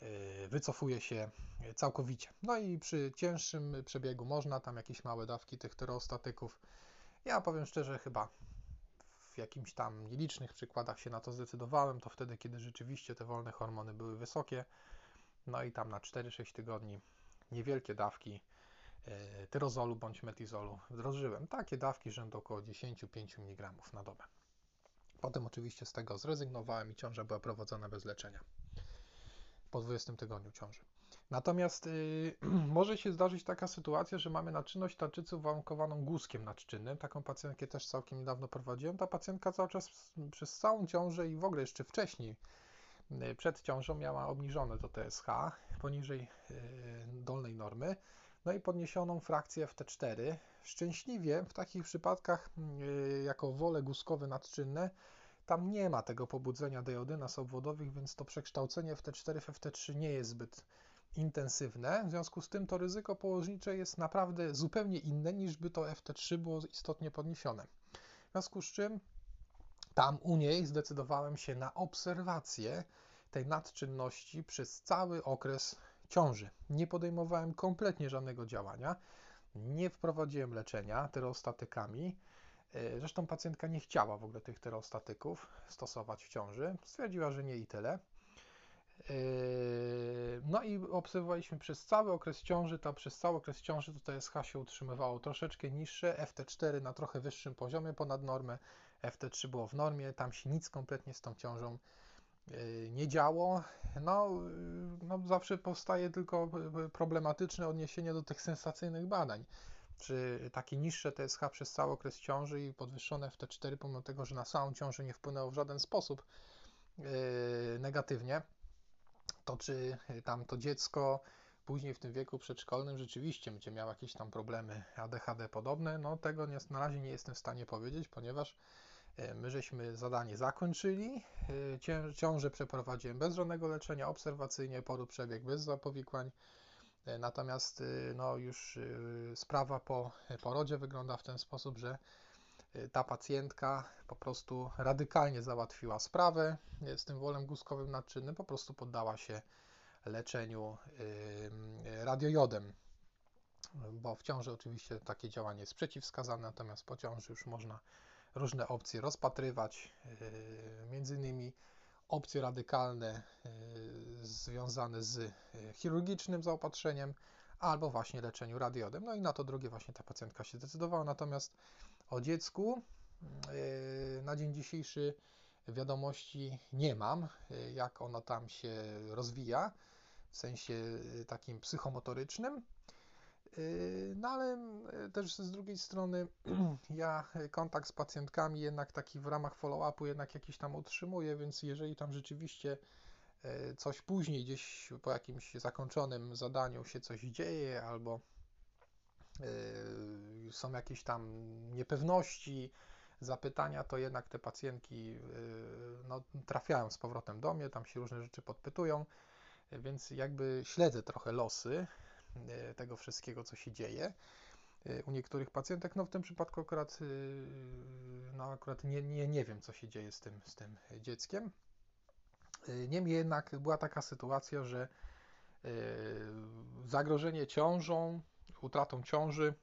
Speaker 1: yy, wycofuje się całkowicie. No i przy cięższym przebiegu można tam jakieś małe dawki tych tyrostatyków. Ja powiem szczerze, chyba w jakimś tam nielicznych przykładach się na to zdecydowałem, to wtedy, kiedy rzeczywiście te wolne hormony były wysokie. No i tam na 4-6 tygodni niewielkie dawki e, tyrozolu bądź metizolu wdrożyłem. Takie dawki rzędu około 10-5 mg na dobę. Potem oczywiście z tego zrezygnowałem i ciąża była prowadzona bez leczenia po 20 tygodniu ciąży. Natomiast yy, może się zdarzyć taka sytuacja, że mamy naczynność tarczycy uwarunkowaną guzkiem nadczynnym. Taką pacjentkę też całkiem niedawno prowadziłem. Ta pacjentka cały czas przez całą ciążę i w ogóle jeszcze wcześniej yy, przed ciążą miała obniżone to TSH poniżej yy, dolnej normy, no i podniesioną frakcję FT4. Szczęśliwie w takich przypadkach yy, jako wole guzkowe nadczynne tam nie ma tego pobudzenia deodynas obwodowych, więc to przekształcenie FT4 w FT3 nie jest zbyt intensywne. W związku z tym to ryzyko położnicze jest naprawdę zupełnie inne niż by to FT3 było istotnie podniesione. W związku z czym tam u niej zdecydowałem się na obserwację tej nadczynności przez cały okres ciąży. Nie podejmowałem kompletnie żadnego działania, nie wprowadziłem leczenia tyrostatykami. E, zresztą pacjentka nie chciała w ogóle tych tyrostatyków stosować w ciąży. Stwierdziła, że nie i tyle. Yy, no i obserwowaliśmy przez cały okres ciąży, to przez cały okres ciąży to TSH się utrzymywało troszeczkę niższe, FT4 na trochę wyższym poziomie ponad normę, FT3 było w normie, tam się nic kompletnie z tą ciążą nie działo. No, yy, no zawsze powstaje tylko problematyczne odniesienie do tych sensacyjnych badań. Czy takie niższe TSH przez cały okres ciąży i podwyższone FT4, pomimo tego, że na samą ciążę nie wpłynęło w żaden sposób negatywnie, to czy y, tam to dziecko później w tym wieku przedszkolnym rzeczywiście będzie miało jakieś tam problemy ADHD podobne, no tego na razie nie jestem w stanie powiedzieć, ponieważ y, my żeśmy zadanie zakończyli, y, ciążę przeprowadziłem bez żadnego leczenia, obserwacyjnie, poród przebieg bez zapowikłań, natomiast no już sprawa po porodzie wygląda w ten sposób, że ta pacjentka po prostu radykalnie załatwiła sprawę z tym wolem guzkowym nadczynnym, po prostu poddała się leczeniu radiojodem, bo w ciąży oczywiście takie działanie jest przeciwwskazane, natomiast po ciąży już można różne opcje rozpatrywać, yy, między innymi opcje radykalne yy, związane z yy, chirurgicznym zaopatrzeniem albo właśnie leczeniu radiodem. No i na to drugie właśnie ta pacjentka się zdecydowała, natomiast o dziecku e, na dzień dzisiejszy wiadomości nie mam, e, jak ono tam się rozwija w sensie e, takim psychomotorycznym. No ale też z drugiej strony ja kontakt z pacjentkami jednak taki w ramach follow-upu jednak jakiś tam utrzymuję, więc jeżeli tam rzeczywiście coś później gdzieś po jakimś zakończonym zadaniu się coś dzieje albo są jakieś tam niepewności, zapytania, to jednak te pacjentki no, trafiają z powrotem do mnie, tam się różne rzeczy podpytują, więc jakby śledzę trochę losy tego wszystkiego, co się dzieje. U niektórych pacjentek, no w tym przypadku akurat, no akurat nie, nie, nie wiem, co się dzieje z tym, z tym dzieckiem. Niemniej jednak była taka sytuacja, że zagrożenie ciążą utratą ciąży,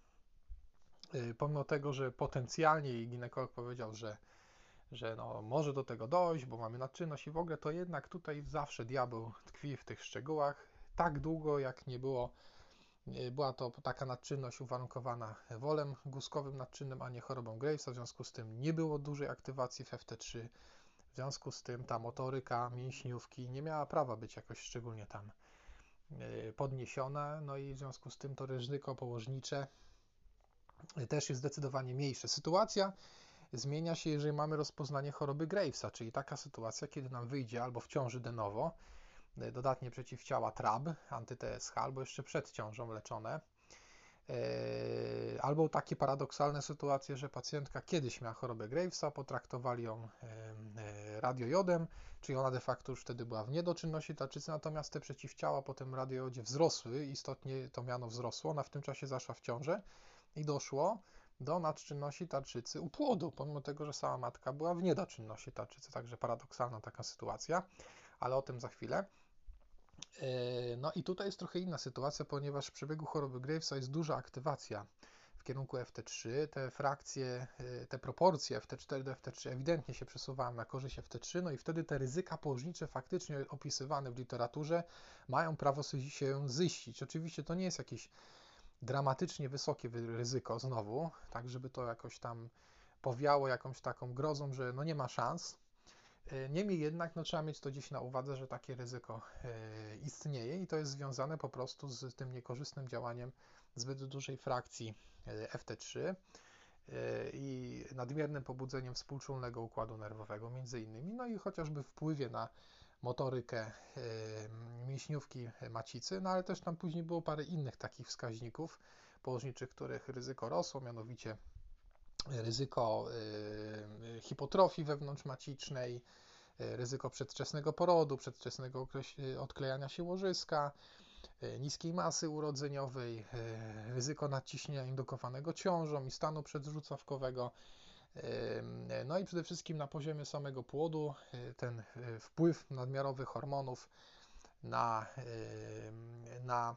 Speaker 1: pomimo tego, że potencjalnie ginekolog powiedział, że, że no, może do tego dojść, bo mamy nadczynność i w ogóle, to jednak tutaj zawsze diabeł tkwi w tych szczegółach. Tak długo, jak nie było, była to taka nadczynność uwarunkowana wolem guzkowym nadczynnym, a nie chorobą Gravesa, w związku z tym nie było dużej aktywacji w FT3, w związku z tym ta motoryka mięśniówki nie miała prawa być jakoś szczególnie tam E, podniesiona, no i w związku z tym to ryzyko położnicze też jest zdecydowanie mniejsze. Sytuacja zmienia się, jeżeli mamy rozpoznanie choroby Gravesa, czyli taka sytuacja, kiedy nam wyjdzie albo w ciąży de novo e, dodatnie przeciwciała TRAB, anty-TSH, albo jeszcze przed ciążą leczone, E, albo takie paradoksalne sytuacje, że pacjentka kiedyś miała chorobę Gravesa, potraktowali ją e, radiojodem, czyli ona de facto już wtedy była w niedoczynności tarczycy, natomiast te przeciwciała po tym radiojodzie wzrosły, istotnie to miano wzrosło, ona w tym czasie zaszła w ciążę i doszło do nadczynności tarczycy u płodu, pomimo tego, że sama matka była w niedoczynności tarczycy, także paradoksalna taka sytuacja, ale o tym za chwilę. E, no i tutaj jest trochę inna sytuacja, ponieważ w przebiegu choroby Gravesa jest duża aktywacja w kierunku FT3. Te frakcje, e, te proporcje FT4 do FT3 ewidentnie się przesuwają na korzyść FT3, no i wtedy te ryzyka położnicze faktycznie opisywane w literaturze mają prawo się ziścić. Oczywiście to nie jest jakieś dramatycznie wysokie ryzyko znowu, tak żeby to jakoś tam powiało jakąś taką grozą, że no nie ma szans, niemniej jednak no, trzeba mieć to gdzieś na uwadze, że takie ryzyko e, istnieje i to jest związane po prostu z tym niekorzystnym działaniem zbyt dużej frakcji e, FT3 i nadmiernym pobudzeniem współczulnego układu nerwowego między innymi, no i chociażby wpływie na motorykę mięśniówki macicy, no ale też tam później było parę innych takich wskaźników położniczych, których ryzyko rosło, mianowicie ryzyko y, hipotrofii wewnątrzmacicznej, y, ryzyko przedwczesnego porodu, przedwczesnego y, odklejania się łożyska, niskiej masy urodzeniowej, ryzyko nadciśnienia indukowanego ciążą i stanu przedzrzucawkowego. No i przede wszystkim na poziomie samego płodu ten wpływ nadmiarowych hormonów na, na,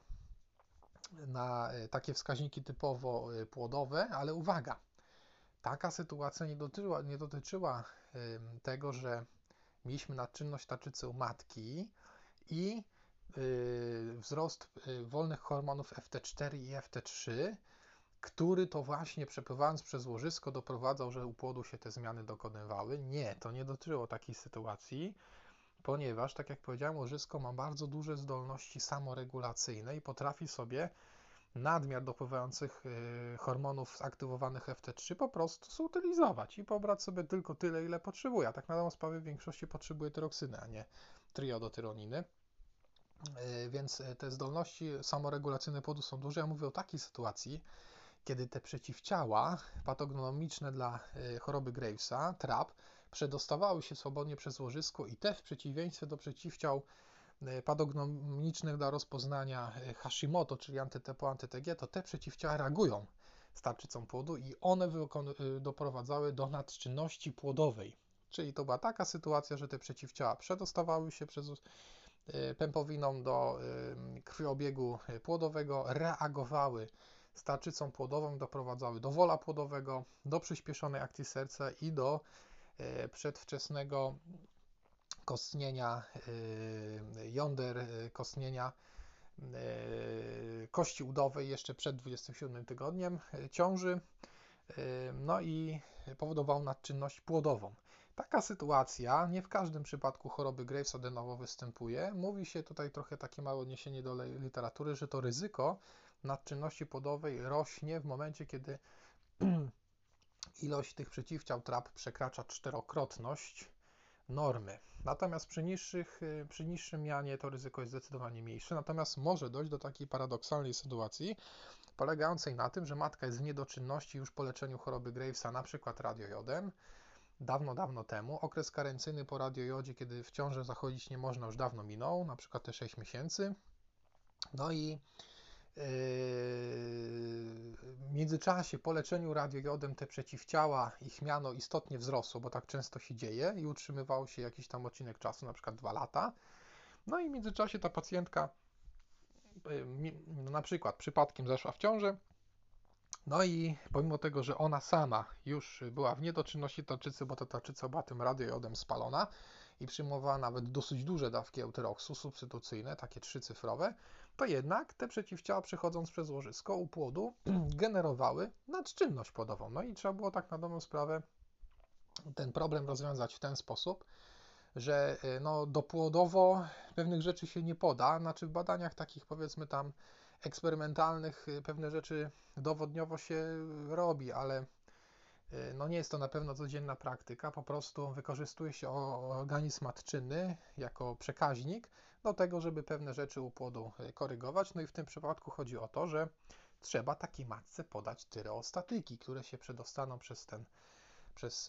Speaker 1: na takie wskaźniki typowo płodowe, ale uwaga, Taka sytuacja nie dotyczyła, nie dotyczyła tego, że mieliśmy nadczynność tarczycy u matki i y, wzrost y, wolnych hormonów FT4 i FT3, który to właśnie przepływając przez łożysko doprowadzał, że u płodu się te zmiany dokonywały. Nie, to nie dotyczyło takiej sytuacji, ponieważ, tak jak powiedziałem, łożysko ma bardzo duże zdolności samoregulacyjne i potrafi sobie nadmiar dopływających y, hormonów zaktywowanych FT3 po prostu zutylizować i pobrać sobie tylko tyle, ile potrzebuje. A tak na dobrą sprawę w większości potrzebuje tyroksyny, a nie triodotyroniny. Y, więc y, te zdolności samoregulacyjne płodu są duże. Ja mówię o takiej sytuacji, kiedy te przeciwciała patognomiczne dla choroby Gravesa, TRAP, przedostawały się swobodnie przez łożysko i te w przeciwieństwie do przeciwciał E, padognomicznych do rozpoznania e, Hashimoto, czyli antyTP, antyTG, to te przeciwciała reagują z tarczycą płodu i one e, doprowadzały do nadczynności płodowej. Czyli to była taka sytuacja, że te przeciwciała przedostawały się przez pępowiną do krwiobiegu płodowego, reagowały z tarczycą płodową, doprowadzały do wola płodowego, do przyspieszonej akcji serca i do przedwczesnego kostnienia y, jąder y, kostnienia y, kości udowej jeszcze przed 27 tygodniem ciąży, no i powodował nadczynność płodową. Taka sytuacja nie w każdym przypadku choroby Gravesa de novo występuje. Mówi się tutaj trochę takie małe odniesienie do literatury, że to ryzyko nadczynności płodowej rośnie w momencie, kiedy ilość tych przeciwciał TRAP przekracza czterokrotność normy. Natomiast przy, niższych, y, przy niższym mianie to ryzyko jest zdecydowanie mniejsze. Natomiast może dojść do takiej paradoksalnej sytuacji, polegającej na tym, że matka jest w niedoczynności już po leczeniu choroby Gravesa, na przykład radiojodem, dawno, dawno temu. Okres karencyjny po radiojodzie, kiedy w ciąży zachodzić nie można, już dawno minął, na przykład te 6 miesięcy. No i w międzyczasie po leczeniu radiojodem te przeciwciała, ich miano istotnie wzrosło, bo tak często się dzieje i utrzymywało się jakiś tam odcinek czasu, na przykład 2 lata. No i w międzyczasie ta pacjentka na przykład przypadkiem zeszła w ciążę, no i pomimo tego, że ona sama już była w niedoczynności tarczycy, bo ta tarczyca była tym radiojodem spalona i przyjmowała nawet dosyć duże dawki euteroksu substytucyjne, takie trzycyfrowe, to jednak te przeciwciała przechodząc przez łożysko u płodu generowały nadczynność płodową. No i trzeba było tak na dobrą sprawę ten problem rozwiązać w ten sposób, że y, no, dopłodowo pewnych rzeczy się nie poda, znaczy w badaniach takich powiedzmy tam eksperymentalnych y, pewne rzeczy dowodniowo się robi, ale y, no nie jest to na pewno codzienna praktyka, po prostu wykorzystuje się organizm matczyny jako przekaźnik do tego, żeby pewne rzeczy u płodu e, korygować. No i w tym przypadku chodzi o to, że trzeba takiej matce podać tyreostatyki, które się przedostaną przez ten przez,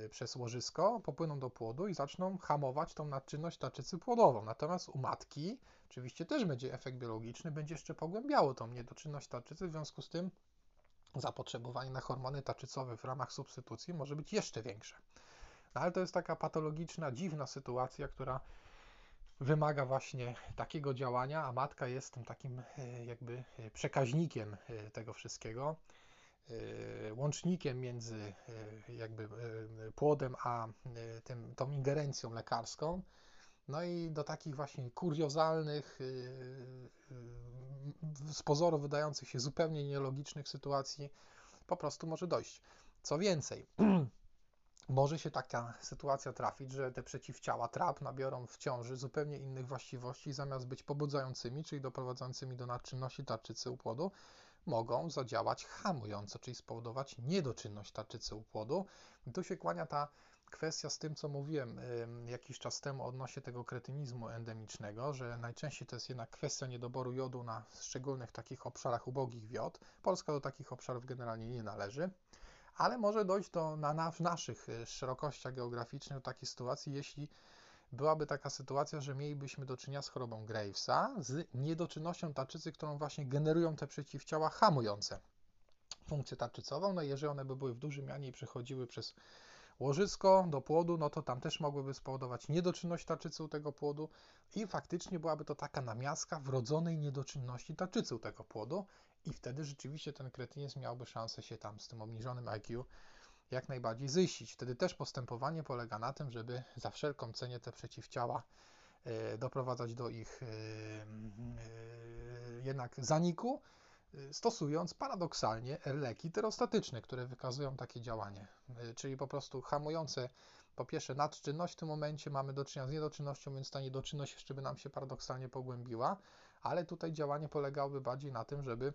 Speaker 1: yy, przez łożysko, popłyną do płodu i zaczną hamować tą nadczynność tarczycy płodową. Natomiast u matki oczywiście też będzie efekt biologiczny, będzie jeszcze pogłębiało tą niedoczynność tarczycy, w związku z tym zapotrzebowanie na hormony tarczycowe w ramach substytucji może być jeszcze większe. No ale to jest taka patologiczna, dziwna sytuacja, która wymaga właśnie takiego działania, a matka jest tym takim e, jakby e, przekaźnikiem e, tego wszystkiego, łącznikiem między jakby płodem a tym, tą ingerencją lekarską. No i do takich właśnie kuriozalnych, z pozoru wydających się zupełnie nielogicznych sytuacji po prostu może dojść. Co więcej, może się taka sytuacja trafić, że te przeciwciała trap nabiorą w ciąży zupełnie innych właściwości, zamiast być pobudzającymi, czyli doprowadzającymi do nadczynności tarczycy upłodu, mogą zadziałać hamująco, czyli spowodować niedoczynność tarczycy upłodu. I tu się kłania ta kwestia z tym, co mówiłem jakiś czas temu odnośnie tego kretynizmu endemicznego, że najczęściej to jest jednak kwestia niedoboru jodu na szczególnych takich obszarach ubogich wiod. Polska do takich obszarów generalnie nie należy ale może dojść do, na, na naszych y, szerokościach geograficznych do takiej sytuacji, jeśli byłaby taka sytuacja, że mielibyśmy do czynienia z chorobą Gravesa, z niedoczynnością tarczycy, którą właśnie generują te przeciwciała hamujące funkcję tarczycową. No jeżeli one by były w dużym mianie i przechodziły przez łożysko do płodu, no to tam też mogłyby spowodować niedoczynność tarczycy u tego płodu i faktycznie byłaby to taka namiastka wrodzonej niedoczynności tarczycy u tego płodu i wtedy rzeczywiście ten kretynizm miałby szansę się tam z tym obniżonym IQ jak najbardziej zyścić. Wtedy też postępowanie polega na tym, żeby za wszelką cenę te przeciwciała e, doprowadzać do ich e, e, jednak zaniku, stosując paradoksalnie leki terostatyczne, które wykazują takie działanie, czyli po prostu hamujące po pierwsze nadczynność w tym momencie, mamy do czynienia z niedoczynnością, więc ta niedoczynność jeszcze by nam się paradoksalnie pogłębiła, ale tutaj działanie polegałoby bardziej na tym, żeby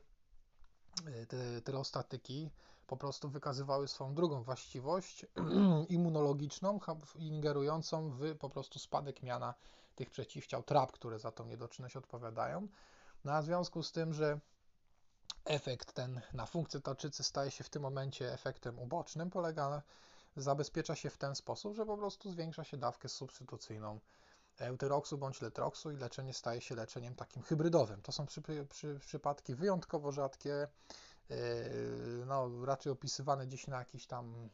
Speaker 1: te tyrostatyki po prostu wykazywały swoją drugą właściwość immunologiczną, ingerującą w po prostu spadek miana tych przeciwciał TRAP, które za tą niedoczynność odpowiadają. No a w związku z tym, że efekt ten na funkcję tarczycy staje się w tym momencie efektem ubocznym, polega, zabezpiecza się w ten sposób, że po prostu zwiększa się dawkę substytucyjną eutyroksu bądź letroksu i leczenie staje się leczeniem takim hybrydowym. To są przy, przy, przypadki wyjątkowo rzadkie, yy, no, raczej opisywane gdzieś na jakiejś tam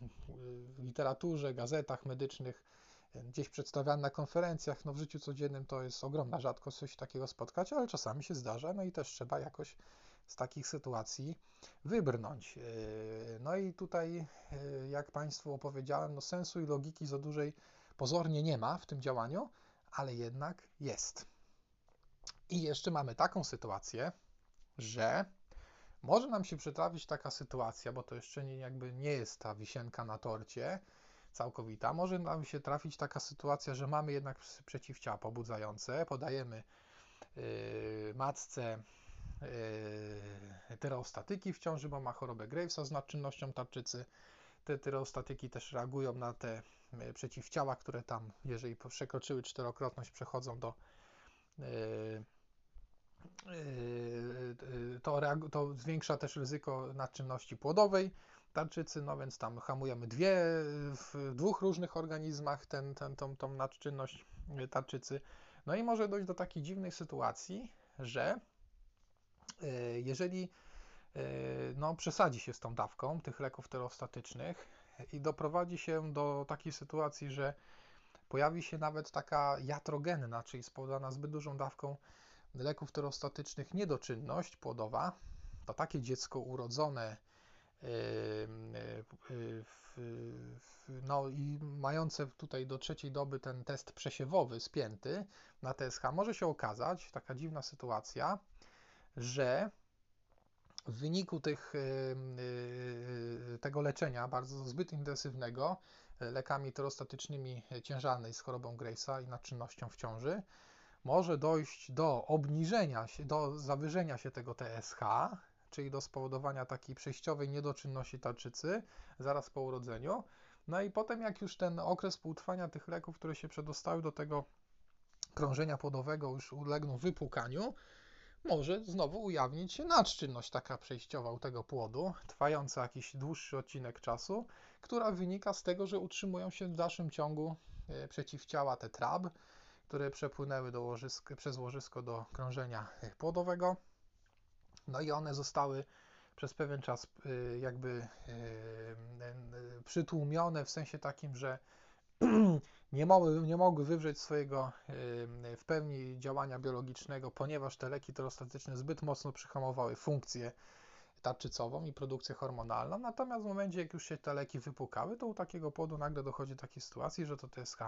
Speaker 1: yy, literaturze, gazetach medycznych, gdzieś przedstawiane na konferencjach. No, w życiu codziennym to jest ogromna rzadkość coś takiego spotkać, ale czasami się zdarza, no i też trzeba jakoś z takich sytuacji wybrnąć. Yy, no i tutaj, jak Państwu opowiedziałem, no sensu i logiki za dużej pozornie nie ma w tym działaniu, ale jednak jest. I jeszcze mamy taką sytuację, że może nam się przytrafić taka sytuacja, bo to jeszcze nie, jakby nie jest ta wisienka na torcie całkowita, może nam się trafić taka sytuacja, że mamy jednak przeciwciała pobudzające, podajemy yy, matce tyreostatyki w ciąży, bo ma chorobę Gravesa z nadczynnością tarczycy. Te tyreostatyki też reagują na te E, przeciwciała, które tam, jeżeli przekroczyły czterokrotność, przechodzą do e, to, to zwiększa też ryzyko nadczynności płodowej tarczycy, no więc tam hamujemy dwie, w dwóch różnych organizmach ten, ten, tą, tą nadczynność tarczycy. No i może dojść do takiej dziwnej sytuacji, że jeżeli no, przesadzi się z tą dawką tych leków terostatycznych, i doprowadzi się do takiej sytuacji, że pojawi się nawet taka jatrogenna, czyli spowodowana zbyt dużą dawką leków terostatycznych niedoczynność płodowa, to takie dziecko urodzone no i mające tutaj do trzeciej doby ten test przesiewowy spięty na TSH, może się okazać, taka dziwna sytuacja, że w wyniku tych, y, y, tego leczenia, bardzo zbyt intensywnego, y, lekami terostatycznymi ciężarnej z chorobą Grace'a i nadczynnością w ciąży, może dojść do obniżenia się, do zawyżenia się tego TSH, czyli do spowodowania takiej przejściowej niedoczynności tarczycy zaraz po urodzeniu. No i potem, jak już ten okres półtrwania tych leków, które się przedostały do tego krążenia płodowego, już ulegną wypłukaniu, może znowu ujawnić się nadczynność taka przejściowa u tego płodu, trwająca jakiś dłuższy odcinek czasu, która wynika z tego, że utrzymują się w dalszym ciągu e, przeciwciała te trab, które przepłynęły do łożysk, przez łożysko do krążenia płodowego. No i one zostały przez pewien czas e, jakby e, przytłumione w sensie takim, że nie mogły, nie mogły wywrzeć swojego w pełni działania biologicznego, ponieważ te leki terostatyczne zbyt mocno przyhamowały funkcję tarczycową i produkcję hormonalną. Natomiast w momencie, jak już się te leki wypukały, to u takiego płodu nagle dochodzi do takiej sytuacji, że to TSH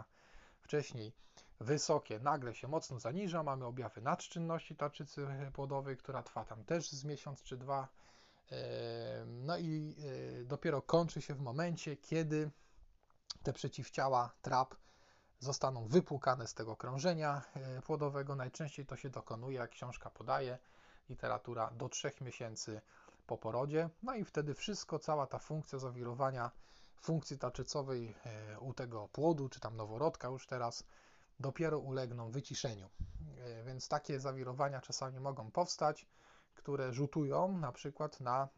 Speaker 1: wcześniej wysokie nagle się mocno zaniża, mamy objawy nadczynności tarczycy płodowej, która trwa tam też z miesiąc czy dwa. No i e, dopiero kończy się w momencie, kiedy te przeciwciała TRAP zostaną wypłukane z tego krążenia e, płodowego. Najczęściej to się dokonuje, jak książka podaje, literatura do 3 miesięcy po porodzie. No i wtedy wszystko, cała ta funkcja zawirowania funkcji tarczycowej e, u tego płodu, czy tam noworodka już teraz, dopiero ulegną wyciszeniu. E, więc takie zawirowania czasami mogą powstać, które rzutują na przykład na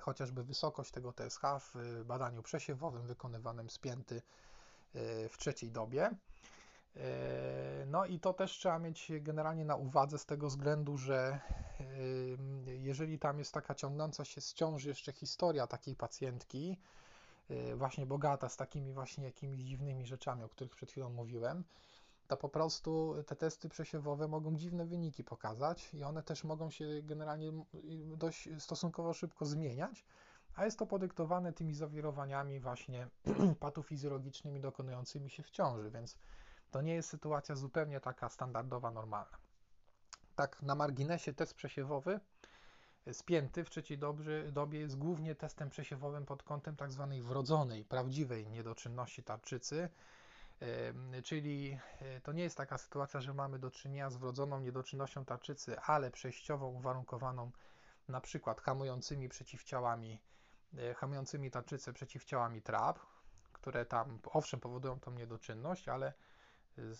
Speaker 1: chociażby wysokość tego TSH w badaniu przesiewowym wykonywanym spięty w trzeciej dobie. E, no i to też trzeba mieć generalnie na uwadze z tego względu, że e, jeżeli tam jest taka ciągnąca się z ciąży jeszcze historia takiej pacjentki, e, właśnie bogata z takimi właśnie jakimiś dziwnymi rzeczami, o których przed chwilą mówiłem, to po prostu te testy przesiewowe mogą dziwne wyniki pokazać i one też mogą się generalnie dość stosunkowo szybko zmieniać, a jest to podyktowane tymi zawirowaniami właśnie patofizjologicznymi dokonującymi się w ciąży, więc to nie jest sytuacja zupełnie taka standardowa, normalna. Tak na marginesie test przesiewowy spięty w trzeciej dobie, dobie jest głównie testem przesiewowym pod kątem tak zwanej wrodzonej, prawdziwej niedoczynności tarczycy, czyli e, to nie jest taka sytuacja, że mamy do czynienia z wrodzoną niedoczynnością tarczycy, ale przejściowo uwarunkowaną na przykład hamującymi przeciwciałami E, hamującymi tarczycę przeciwciałami TRAP, które tam owszem powodują tą niedoczynność, ale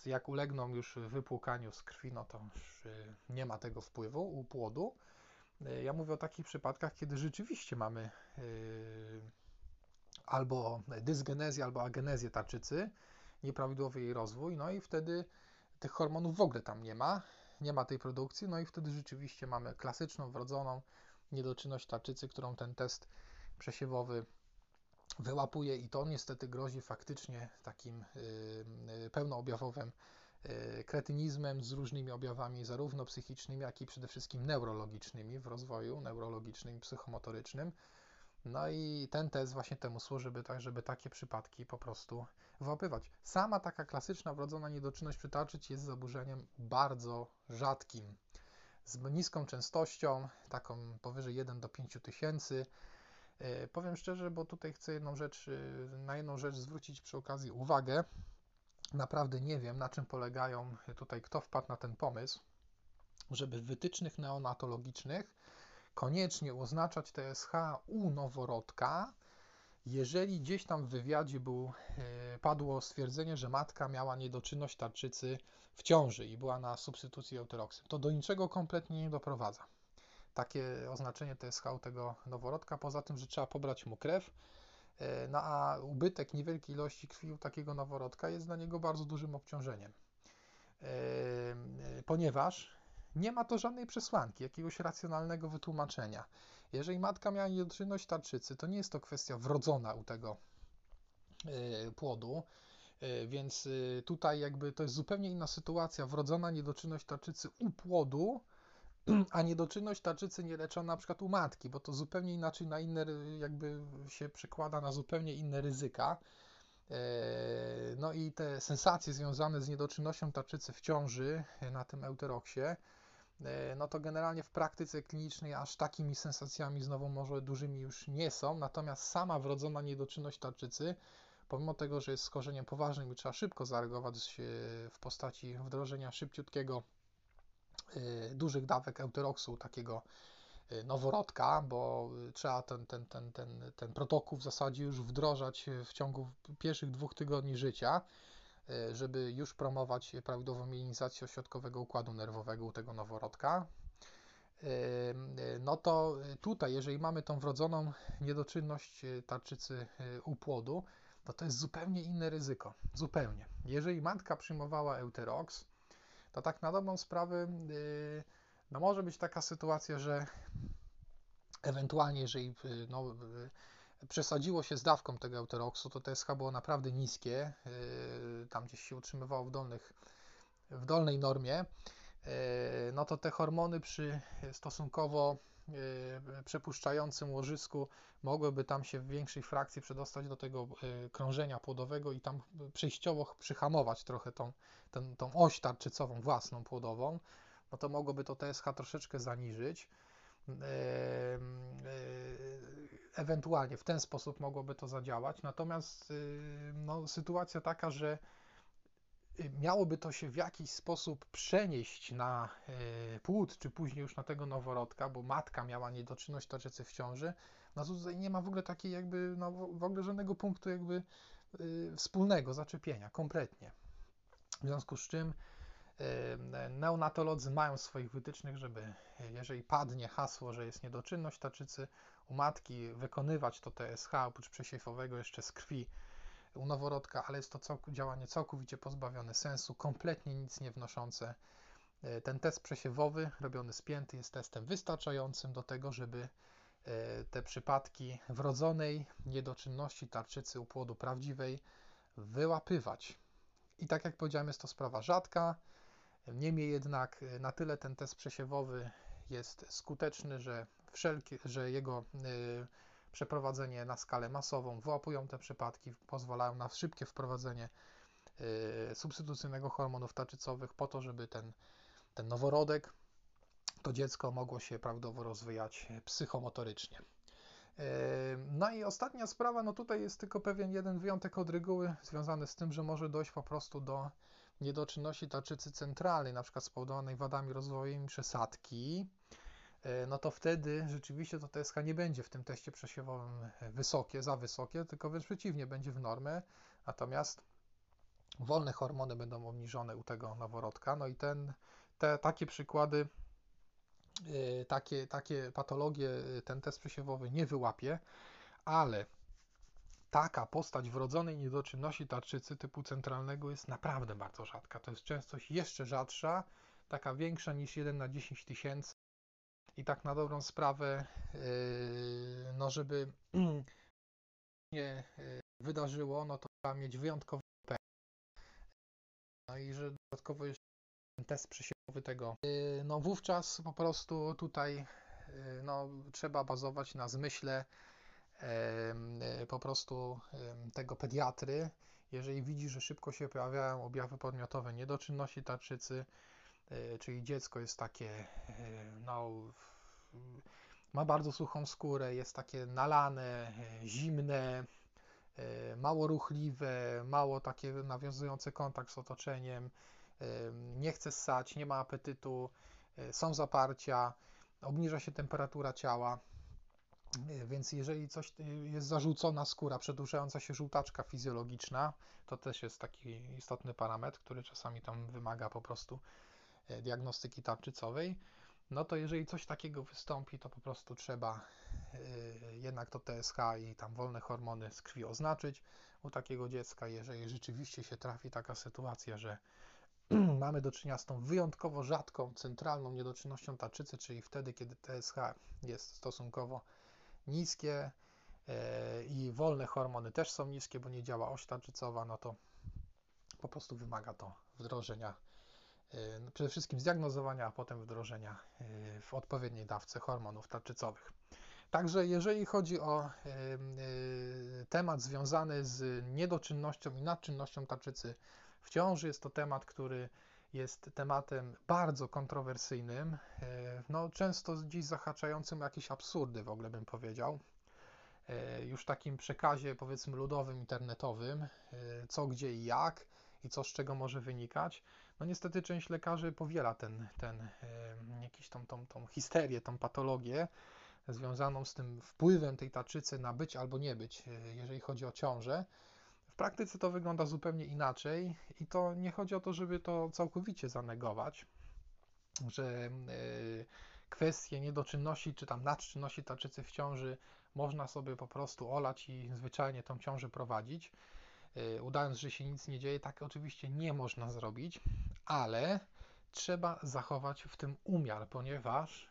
Speaker 1: jak ulegną już wypłukaniu z krwi, no to już e, nie ma tego wpływu u płodu. Ja mówię o takich przypadkach, kiedy rzeczywiście mamy albo dysgenezję, albo agenezję tarczycy, nieprawidłowy jej rozwój, no i wtedy tych hormonów w ogóle tam nie ma, nie ma tej produkcji, no i wtedy rzeczywiście mamy klasyczną, wrodzoną niedoczynność tarczycy, którą ten test przesiewowy wyłapuje i to niestety grozi faktycznie takim y, y, pełnoobjawowym y, kretynizmem z różnymi objawami zarówno psychicznymi, jak i przede wszystkim neurologicznymi w rozwoju neurologicznym i psychomotorycznym. No i ten test właśnie temu służy, żeby, tak, żeby takie przypadki po prostu wyłapywać. Sama taka klasyczna wrodzona niedoczynność przytaczyć jest zaburzeniem bardzo rzadkim, z niską częstością, taką powyżej 1 do 5 tysięcy, E, powiem szczerze, bo tutaj chcę jedną rzecz, e, na jedną rzecz zwrócić przy okazji uwagę. Naprawdę nie wiem, na czym polegają tutaj, kto wpadł na ten pomysł, żeby w wytycznych neonatologicznych koniecznie oznaczać TSH u noworodka, jeżeli gdzieś tam w wywiadzie był, e, padło stwierdzenie, że matka miała niedoczynność tarczycy w ciąży i była na substytucji euteroksy. To do niczego kompletnie nie doprowadza. Takie oznaczenie TSH tego noworodka, poza tym, że trzeba pobrać mu krew, e, no a ubytek niewielkiej ilości krwi u takiego noworodka jest dla niego bardzo dużym obciążeniem, e, ponieważ nie ma to żadnej przesłanki, jakiegoś racjonalnego wytłumaczenia. Jeżeli matka miała niedoczynność tarczycy, to nie jest to kwestia wrodzona u tego e, płodu, więc tutaj jakby to jest zupełnie inna sytuacja. Wrodzona niedoczynność tarczycy u płodu a niedoczynność tarczycy nie leczona na przykład u matki, bo to zupełnie inaczej na inne, jakby się przekłada na zupełnie inne ryzyka. E, no i te sensacje związane z niedoczynnością tarczycy w ciąży e, na tym euteroksie, no to generalnie w praktyce klinicznej aż takimi sensacjami znowu może dużymi już nie są, natomiast sama wrodzona niedoczynność tarczycy, pomimo tego, że jest skorzeniem poważnym i trzeba szybko zareagować w postaci wdrożenia szybciutkiego Y, dużych dawek euteroksu, takiego noworodka, bo trzeba ten, ten, ten, ten, ten protokół w zasadzie już wdrożać w ciągu pierwszych dwóch tygodni życia. Żeby już promować prawidłową mielinizację ośrodkowego układu nerwowego u tego noworodka. No to tutaj, jeżeli mamy tą wrodzoną niedoczynność tarczycy u płodu, to to jest zupełnie inne ryzyko. Zupełnie. Jeżeli matka przyjmowała Euterox, to tak na dobrą sprawę no może być taka sytuacja, że ewentualnie jeżeli no, przesadziło się z dawką tego euteroksu, to TSH było naprawdę niskie, yy, tam gdzieś się utrzymywało w, dolnych, w dolnej normie, yy, no to te hormony przy stosunkowo yy, przepuszczającym łożysku mogłyby tam się w większej frakcji przedostać do tego krążenia płodowego i tam przejściowo przyhamować trochę tą, tą, tą oś tarczycową własną płodową, no to mogłoby to TSH troszeczkę zaniżyć. Ewentualnie w ten sposób mogłoby to zadziałać. Natomiast no, sytuacja taka, że miałoby to się w jakiś sposób przenieść na płód, czy później już na tego noworodka, bo matka miała niedoczynność tarczycy w ciąży, no tutaj nie ma w ogóle takiej jakby, no w ogóle żadnego punktu jakby wspólnego zaczepienia, kompletnie. W związku z czym Neonatolodzy mają swoich wytycznych, żeby jeżeli padnie hasło, że jest niedoczynność tarczycy u matki, wykonywać to TSH oprócz przesiewowego jeszcze z krwi u noworodka, ale jest to całk działanie całkowicie pozbawione sensu, kompletnie nic nie wnoszące. E, ten test przesiewowy robiony spięty jest testem wystarczającym do tego, żeby e, te przypadki wrodzonej niedoczynności tarczycy u płodu prawdziwej wyłapywać. I tak jak powiedziałem, jest to sprawa rzadka. Niemniej jednak y, na tyle ten test przesiewowy jest skuteczny, że, wszelkie, że jego y, przeprowadzenie na skalę masową wyłapują te przypadki, pozwalają na szybkie wprowadzenie y, substytucyjnego hormonów tarczycowych po to, żeby ten, ten noworodek, to dziecko mogło się prawidłowo rozwijać psychomotorycznie. No i ostatnia sprawa, no tutaj jest tylko pewien jeden wyjątek od reguły, związany z tym, że może dojść po prostu do niedoczynności tarczycy centralnej, na przykład spowodowanej wadami rozwojowymi przesadki, e, no to wtedy rzeczywiście to TSH nie będzie w tym teście przesiewowym wysokie, za wysokie, tylko wręcz przeciwnie, będzie w normę, natomiast wolne hormony będą obniżone u tego noworodka, no i ten, te, takie przykłady, e, takie, takie patologie e, ten test przesiewowy nie wyłapie, ale taka postać wrodzonej niedoczynności tarczycy typu centralnego jest naprawdę bardzo rzadka. To jest częstość jeszcze rzadsza, taka większa niż 1 na 10 tysięcy. I tak na dobrą sprawę, yy, no żeby nie yy, wydarzyło, no to trzeba mieć wyjątkowy P. No i że dodatkowo jeszcze test przesiewowy tego. Yy, no wówczas po prostu tutaj no, trzeba bazować na zmyśle po prostu tego pediatry, jeżeli widzi, że szybko się pojawiają objawy podmiotowe niedoczynności tarczycy, e, czyli dziecko jest takie, e, no, ma bardzo suchą skórę, jest takie nalane, zimne, mało ruchliwe, mało takie nawiązujące kontakt z otoczeniem, nie chce ssać, nie ma apetytu, są zaparcia, obniża się temperatura ciała, więc jeżeli coś jest zarzucona skóra, przedłużająca się żółtaczka fizjologiczna, to też jest taki istotny parametr, który czasami tam wymaga po prostu e, diagnostyki tarczycowej. No to jeżeli coś takiego wystąpi, to po prostu trzeba e, jednak to TSH i tam wolne hormony z krwi oznaczyć u takiego dziecka. Jeżeli rzeczywiście się trafi taka sytuacja, że mamy do czynienia z tą wyjątkowo rzadką centralną niedoczynnością tarczycy, czyli wtedy, kiedy TSH jest stosunkowo niskie e, i wolne hormony też są niskie, bo nie działa oś tarczycowa, no to po prostu wymaga to wdrożenia, e, no przede wszystkim zdiagnozowania, a potem wdrożenia e, w odpowiedniej dawce hormonów tarczycowych. Także jeżeli chodzi o temat związany z niedoczynnością i nadczynnością tarczycy w ciąży, jest to temat, który jest tematem bardzo kontrowersyjnym, e, no, często dziś zahaczającym jakieś absurdy w ogóle bym powiedział. E, już takim przekazie powiedzmy ludowym, internetowym, e, co, gdzie i jak i co z czego może wynikać. No niestety część lekarzy powiela ten, ten jakiś tą, tą, tą histerię, tą patologię związaną z tym wpływem tej tarczycy na być albo nie być, jeżeli chodzi o ciążę W praktyce to wygląda zupełnie inaczej i to nie chodzi o to, żeby to całkowicie zanegować, że y, kwestie niedoczynności czy tam nadczynności tarczycy w ciąży można sobie po prostu olać i zwyczajnie tą ciążę prowadzić, y, udając, że się nic nie dzieje. Tak oczywiście nie można zrobić, ale trzeba zachować w tym umiar, ponieważ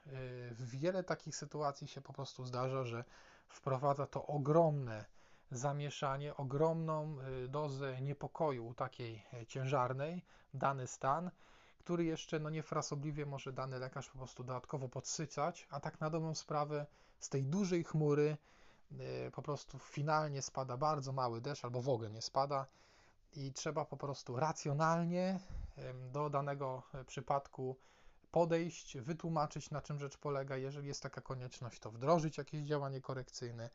Speaker 1: w wiele takich sytuacji się po prostu zdarza, że wprowadza to ogromne zamieszanie, ogromną y, dozę niepokoju takiej e, ciężarnej, dany stan, który jeszcze no niefrasobliwie może dany lekarz po prostu dodatkowo podsycać, a tak na dobrą sprawę z tej dużej chmury y, po prostu finalnie spada bardzo mały deszcz albo w ogóle nie spada i trzeba po prostu racjonalnie do danego e, przypadku podejść, wytłumaczyć na czym rzecz polega. Jeżeli jest taka konieczność, to wdrożyć jakieś działanie korekcyjne,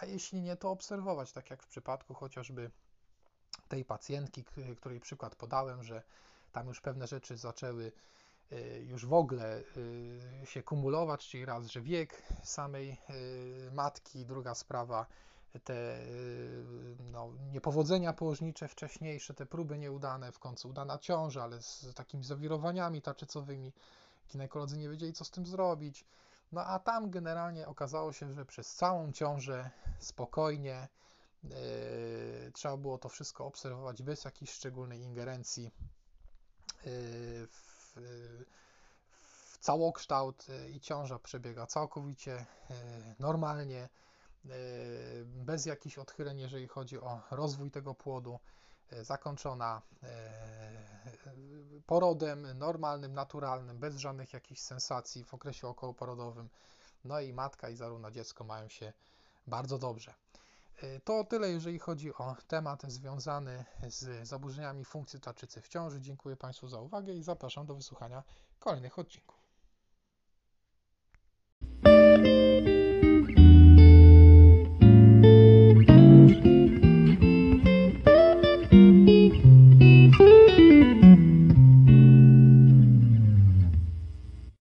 Speaker 1: a jeśli nie, to obserwować, tak jak w przypadku chociażby tej pacjentki, której przykład podałem, że tam już pewne rzeczy zaczęły y, już w ogóle y, się kumulować, czyli raz, że wiek samej y, matki, druga sprawa, te no, niepowodzenia położnicze wcześniejsze, te próby nieudane, w końcu udana ciąża, ale z takimi zawirowaniami tarczycowymi, ginekolodzy nie wiedzieli, co z tym zrobić. No a tam generalnie okazało się, że przez całą ciążę spokojnie yy, trzeba było to wszystko obserwować bez jakiejś szczególnej ingerencji yy, w, w całokształt yy, i ciąża przebiega całkowicie normalnie, bez jakichś odchyleń, jeżeli chodzi o rozwój tego płodu, zakończona porodem normalnym, naturalnym, bez żadnych jakichś sensacji w okresie okołoporodowym. No i matka i zarówno dziecko mają się bardzo dobrze. Y, to tyle, jeżeli chodzi o temat związany z zaburzeniami funkcji tarczycy w ciąży. Dziękuję Państwu za uwagę i zapraszam do wysłuchania kolejnych odcinków.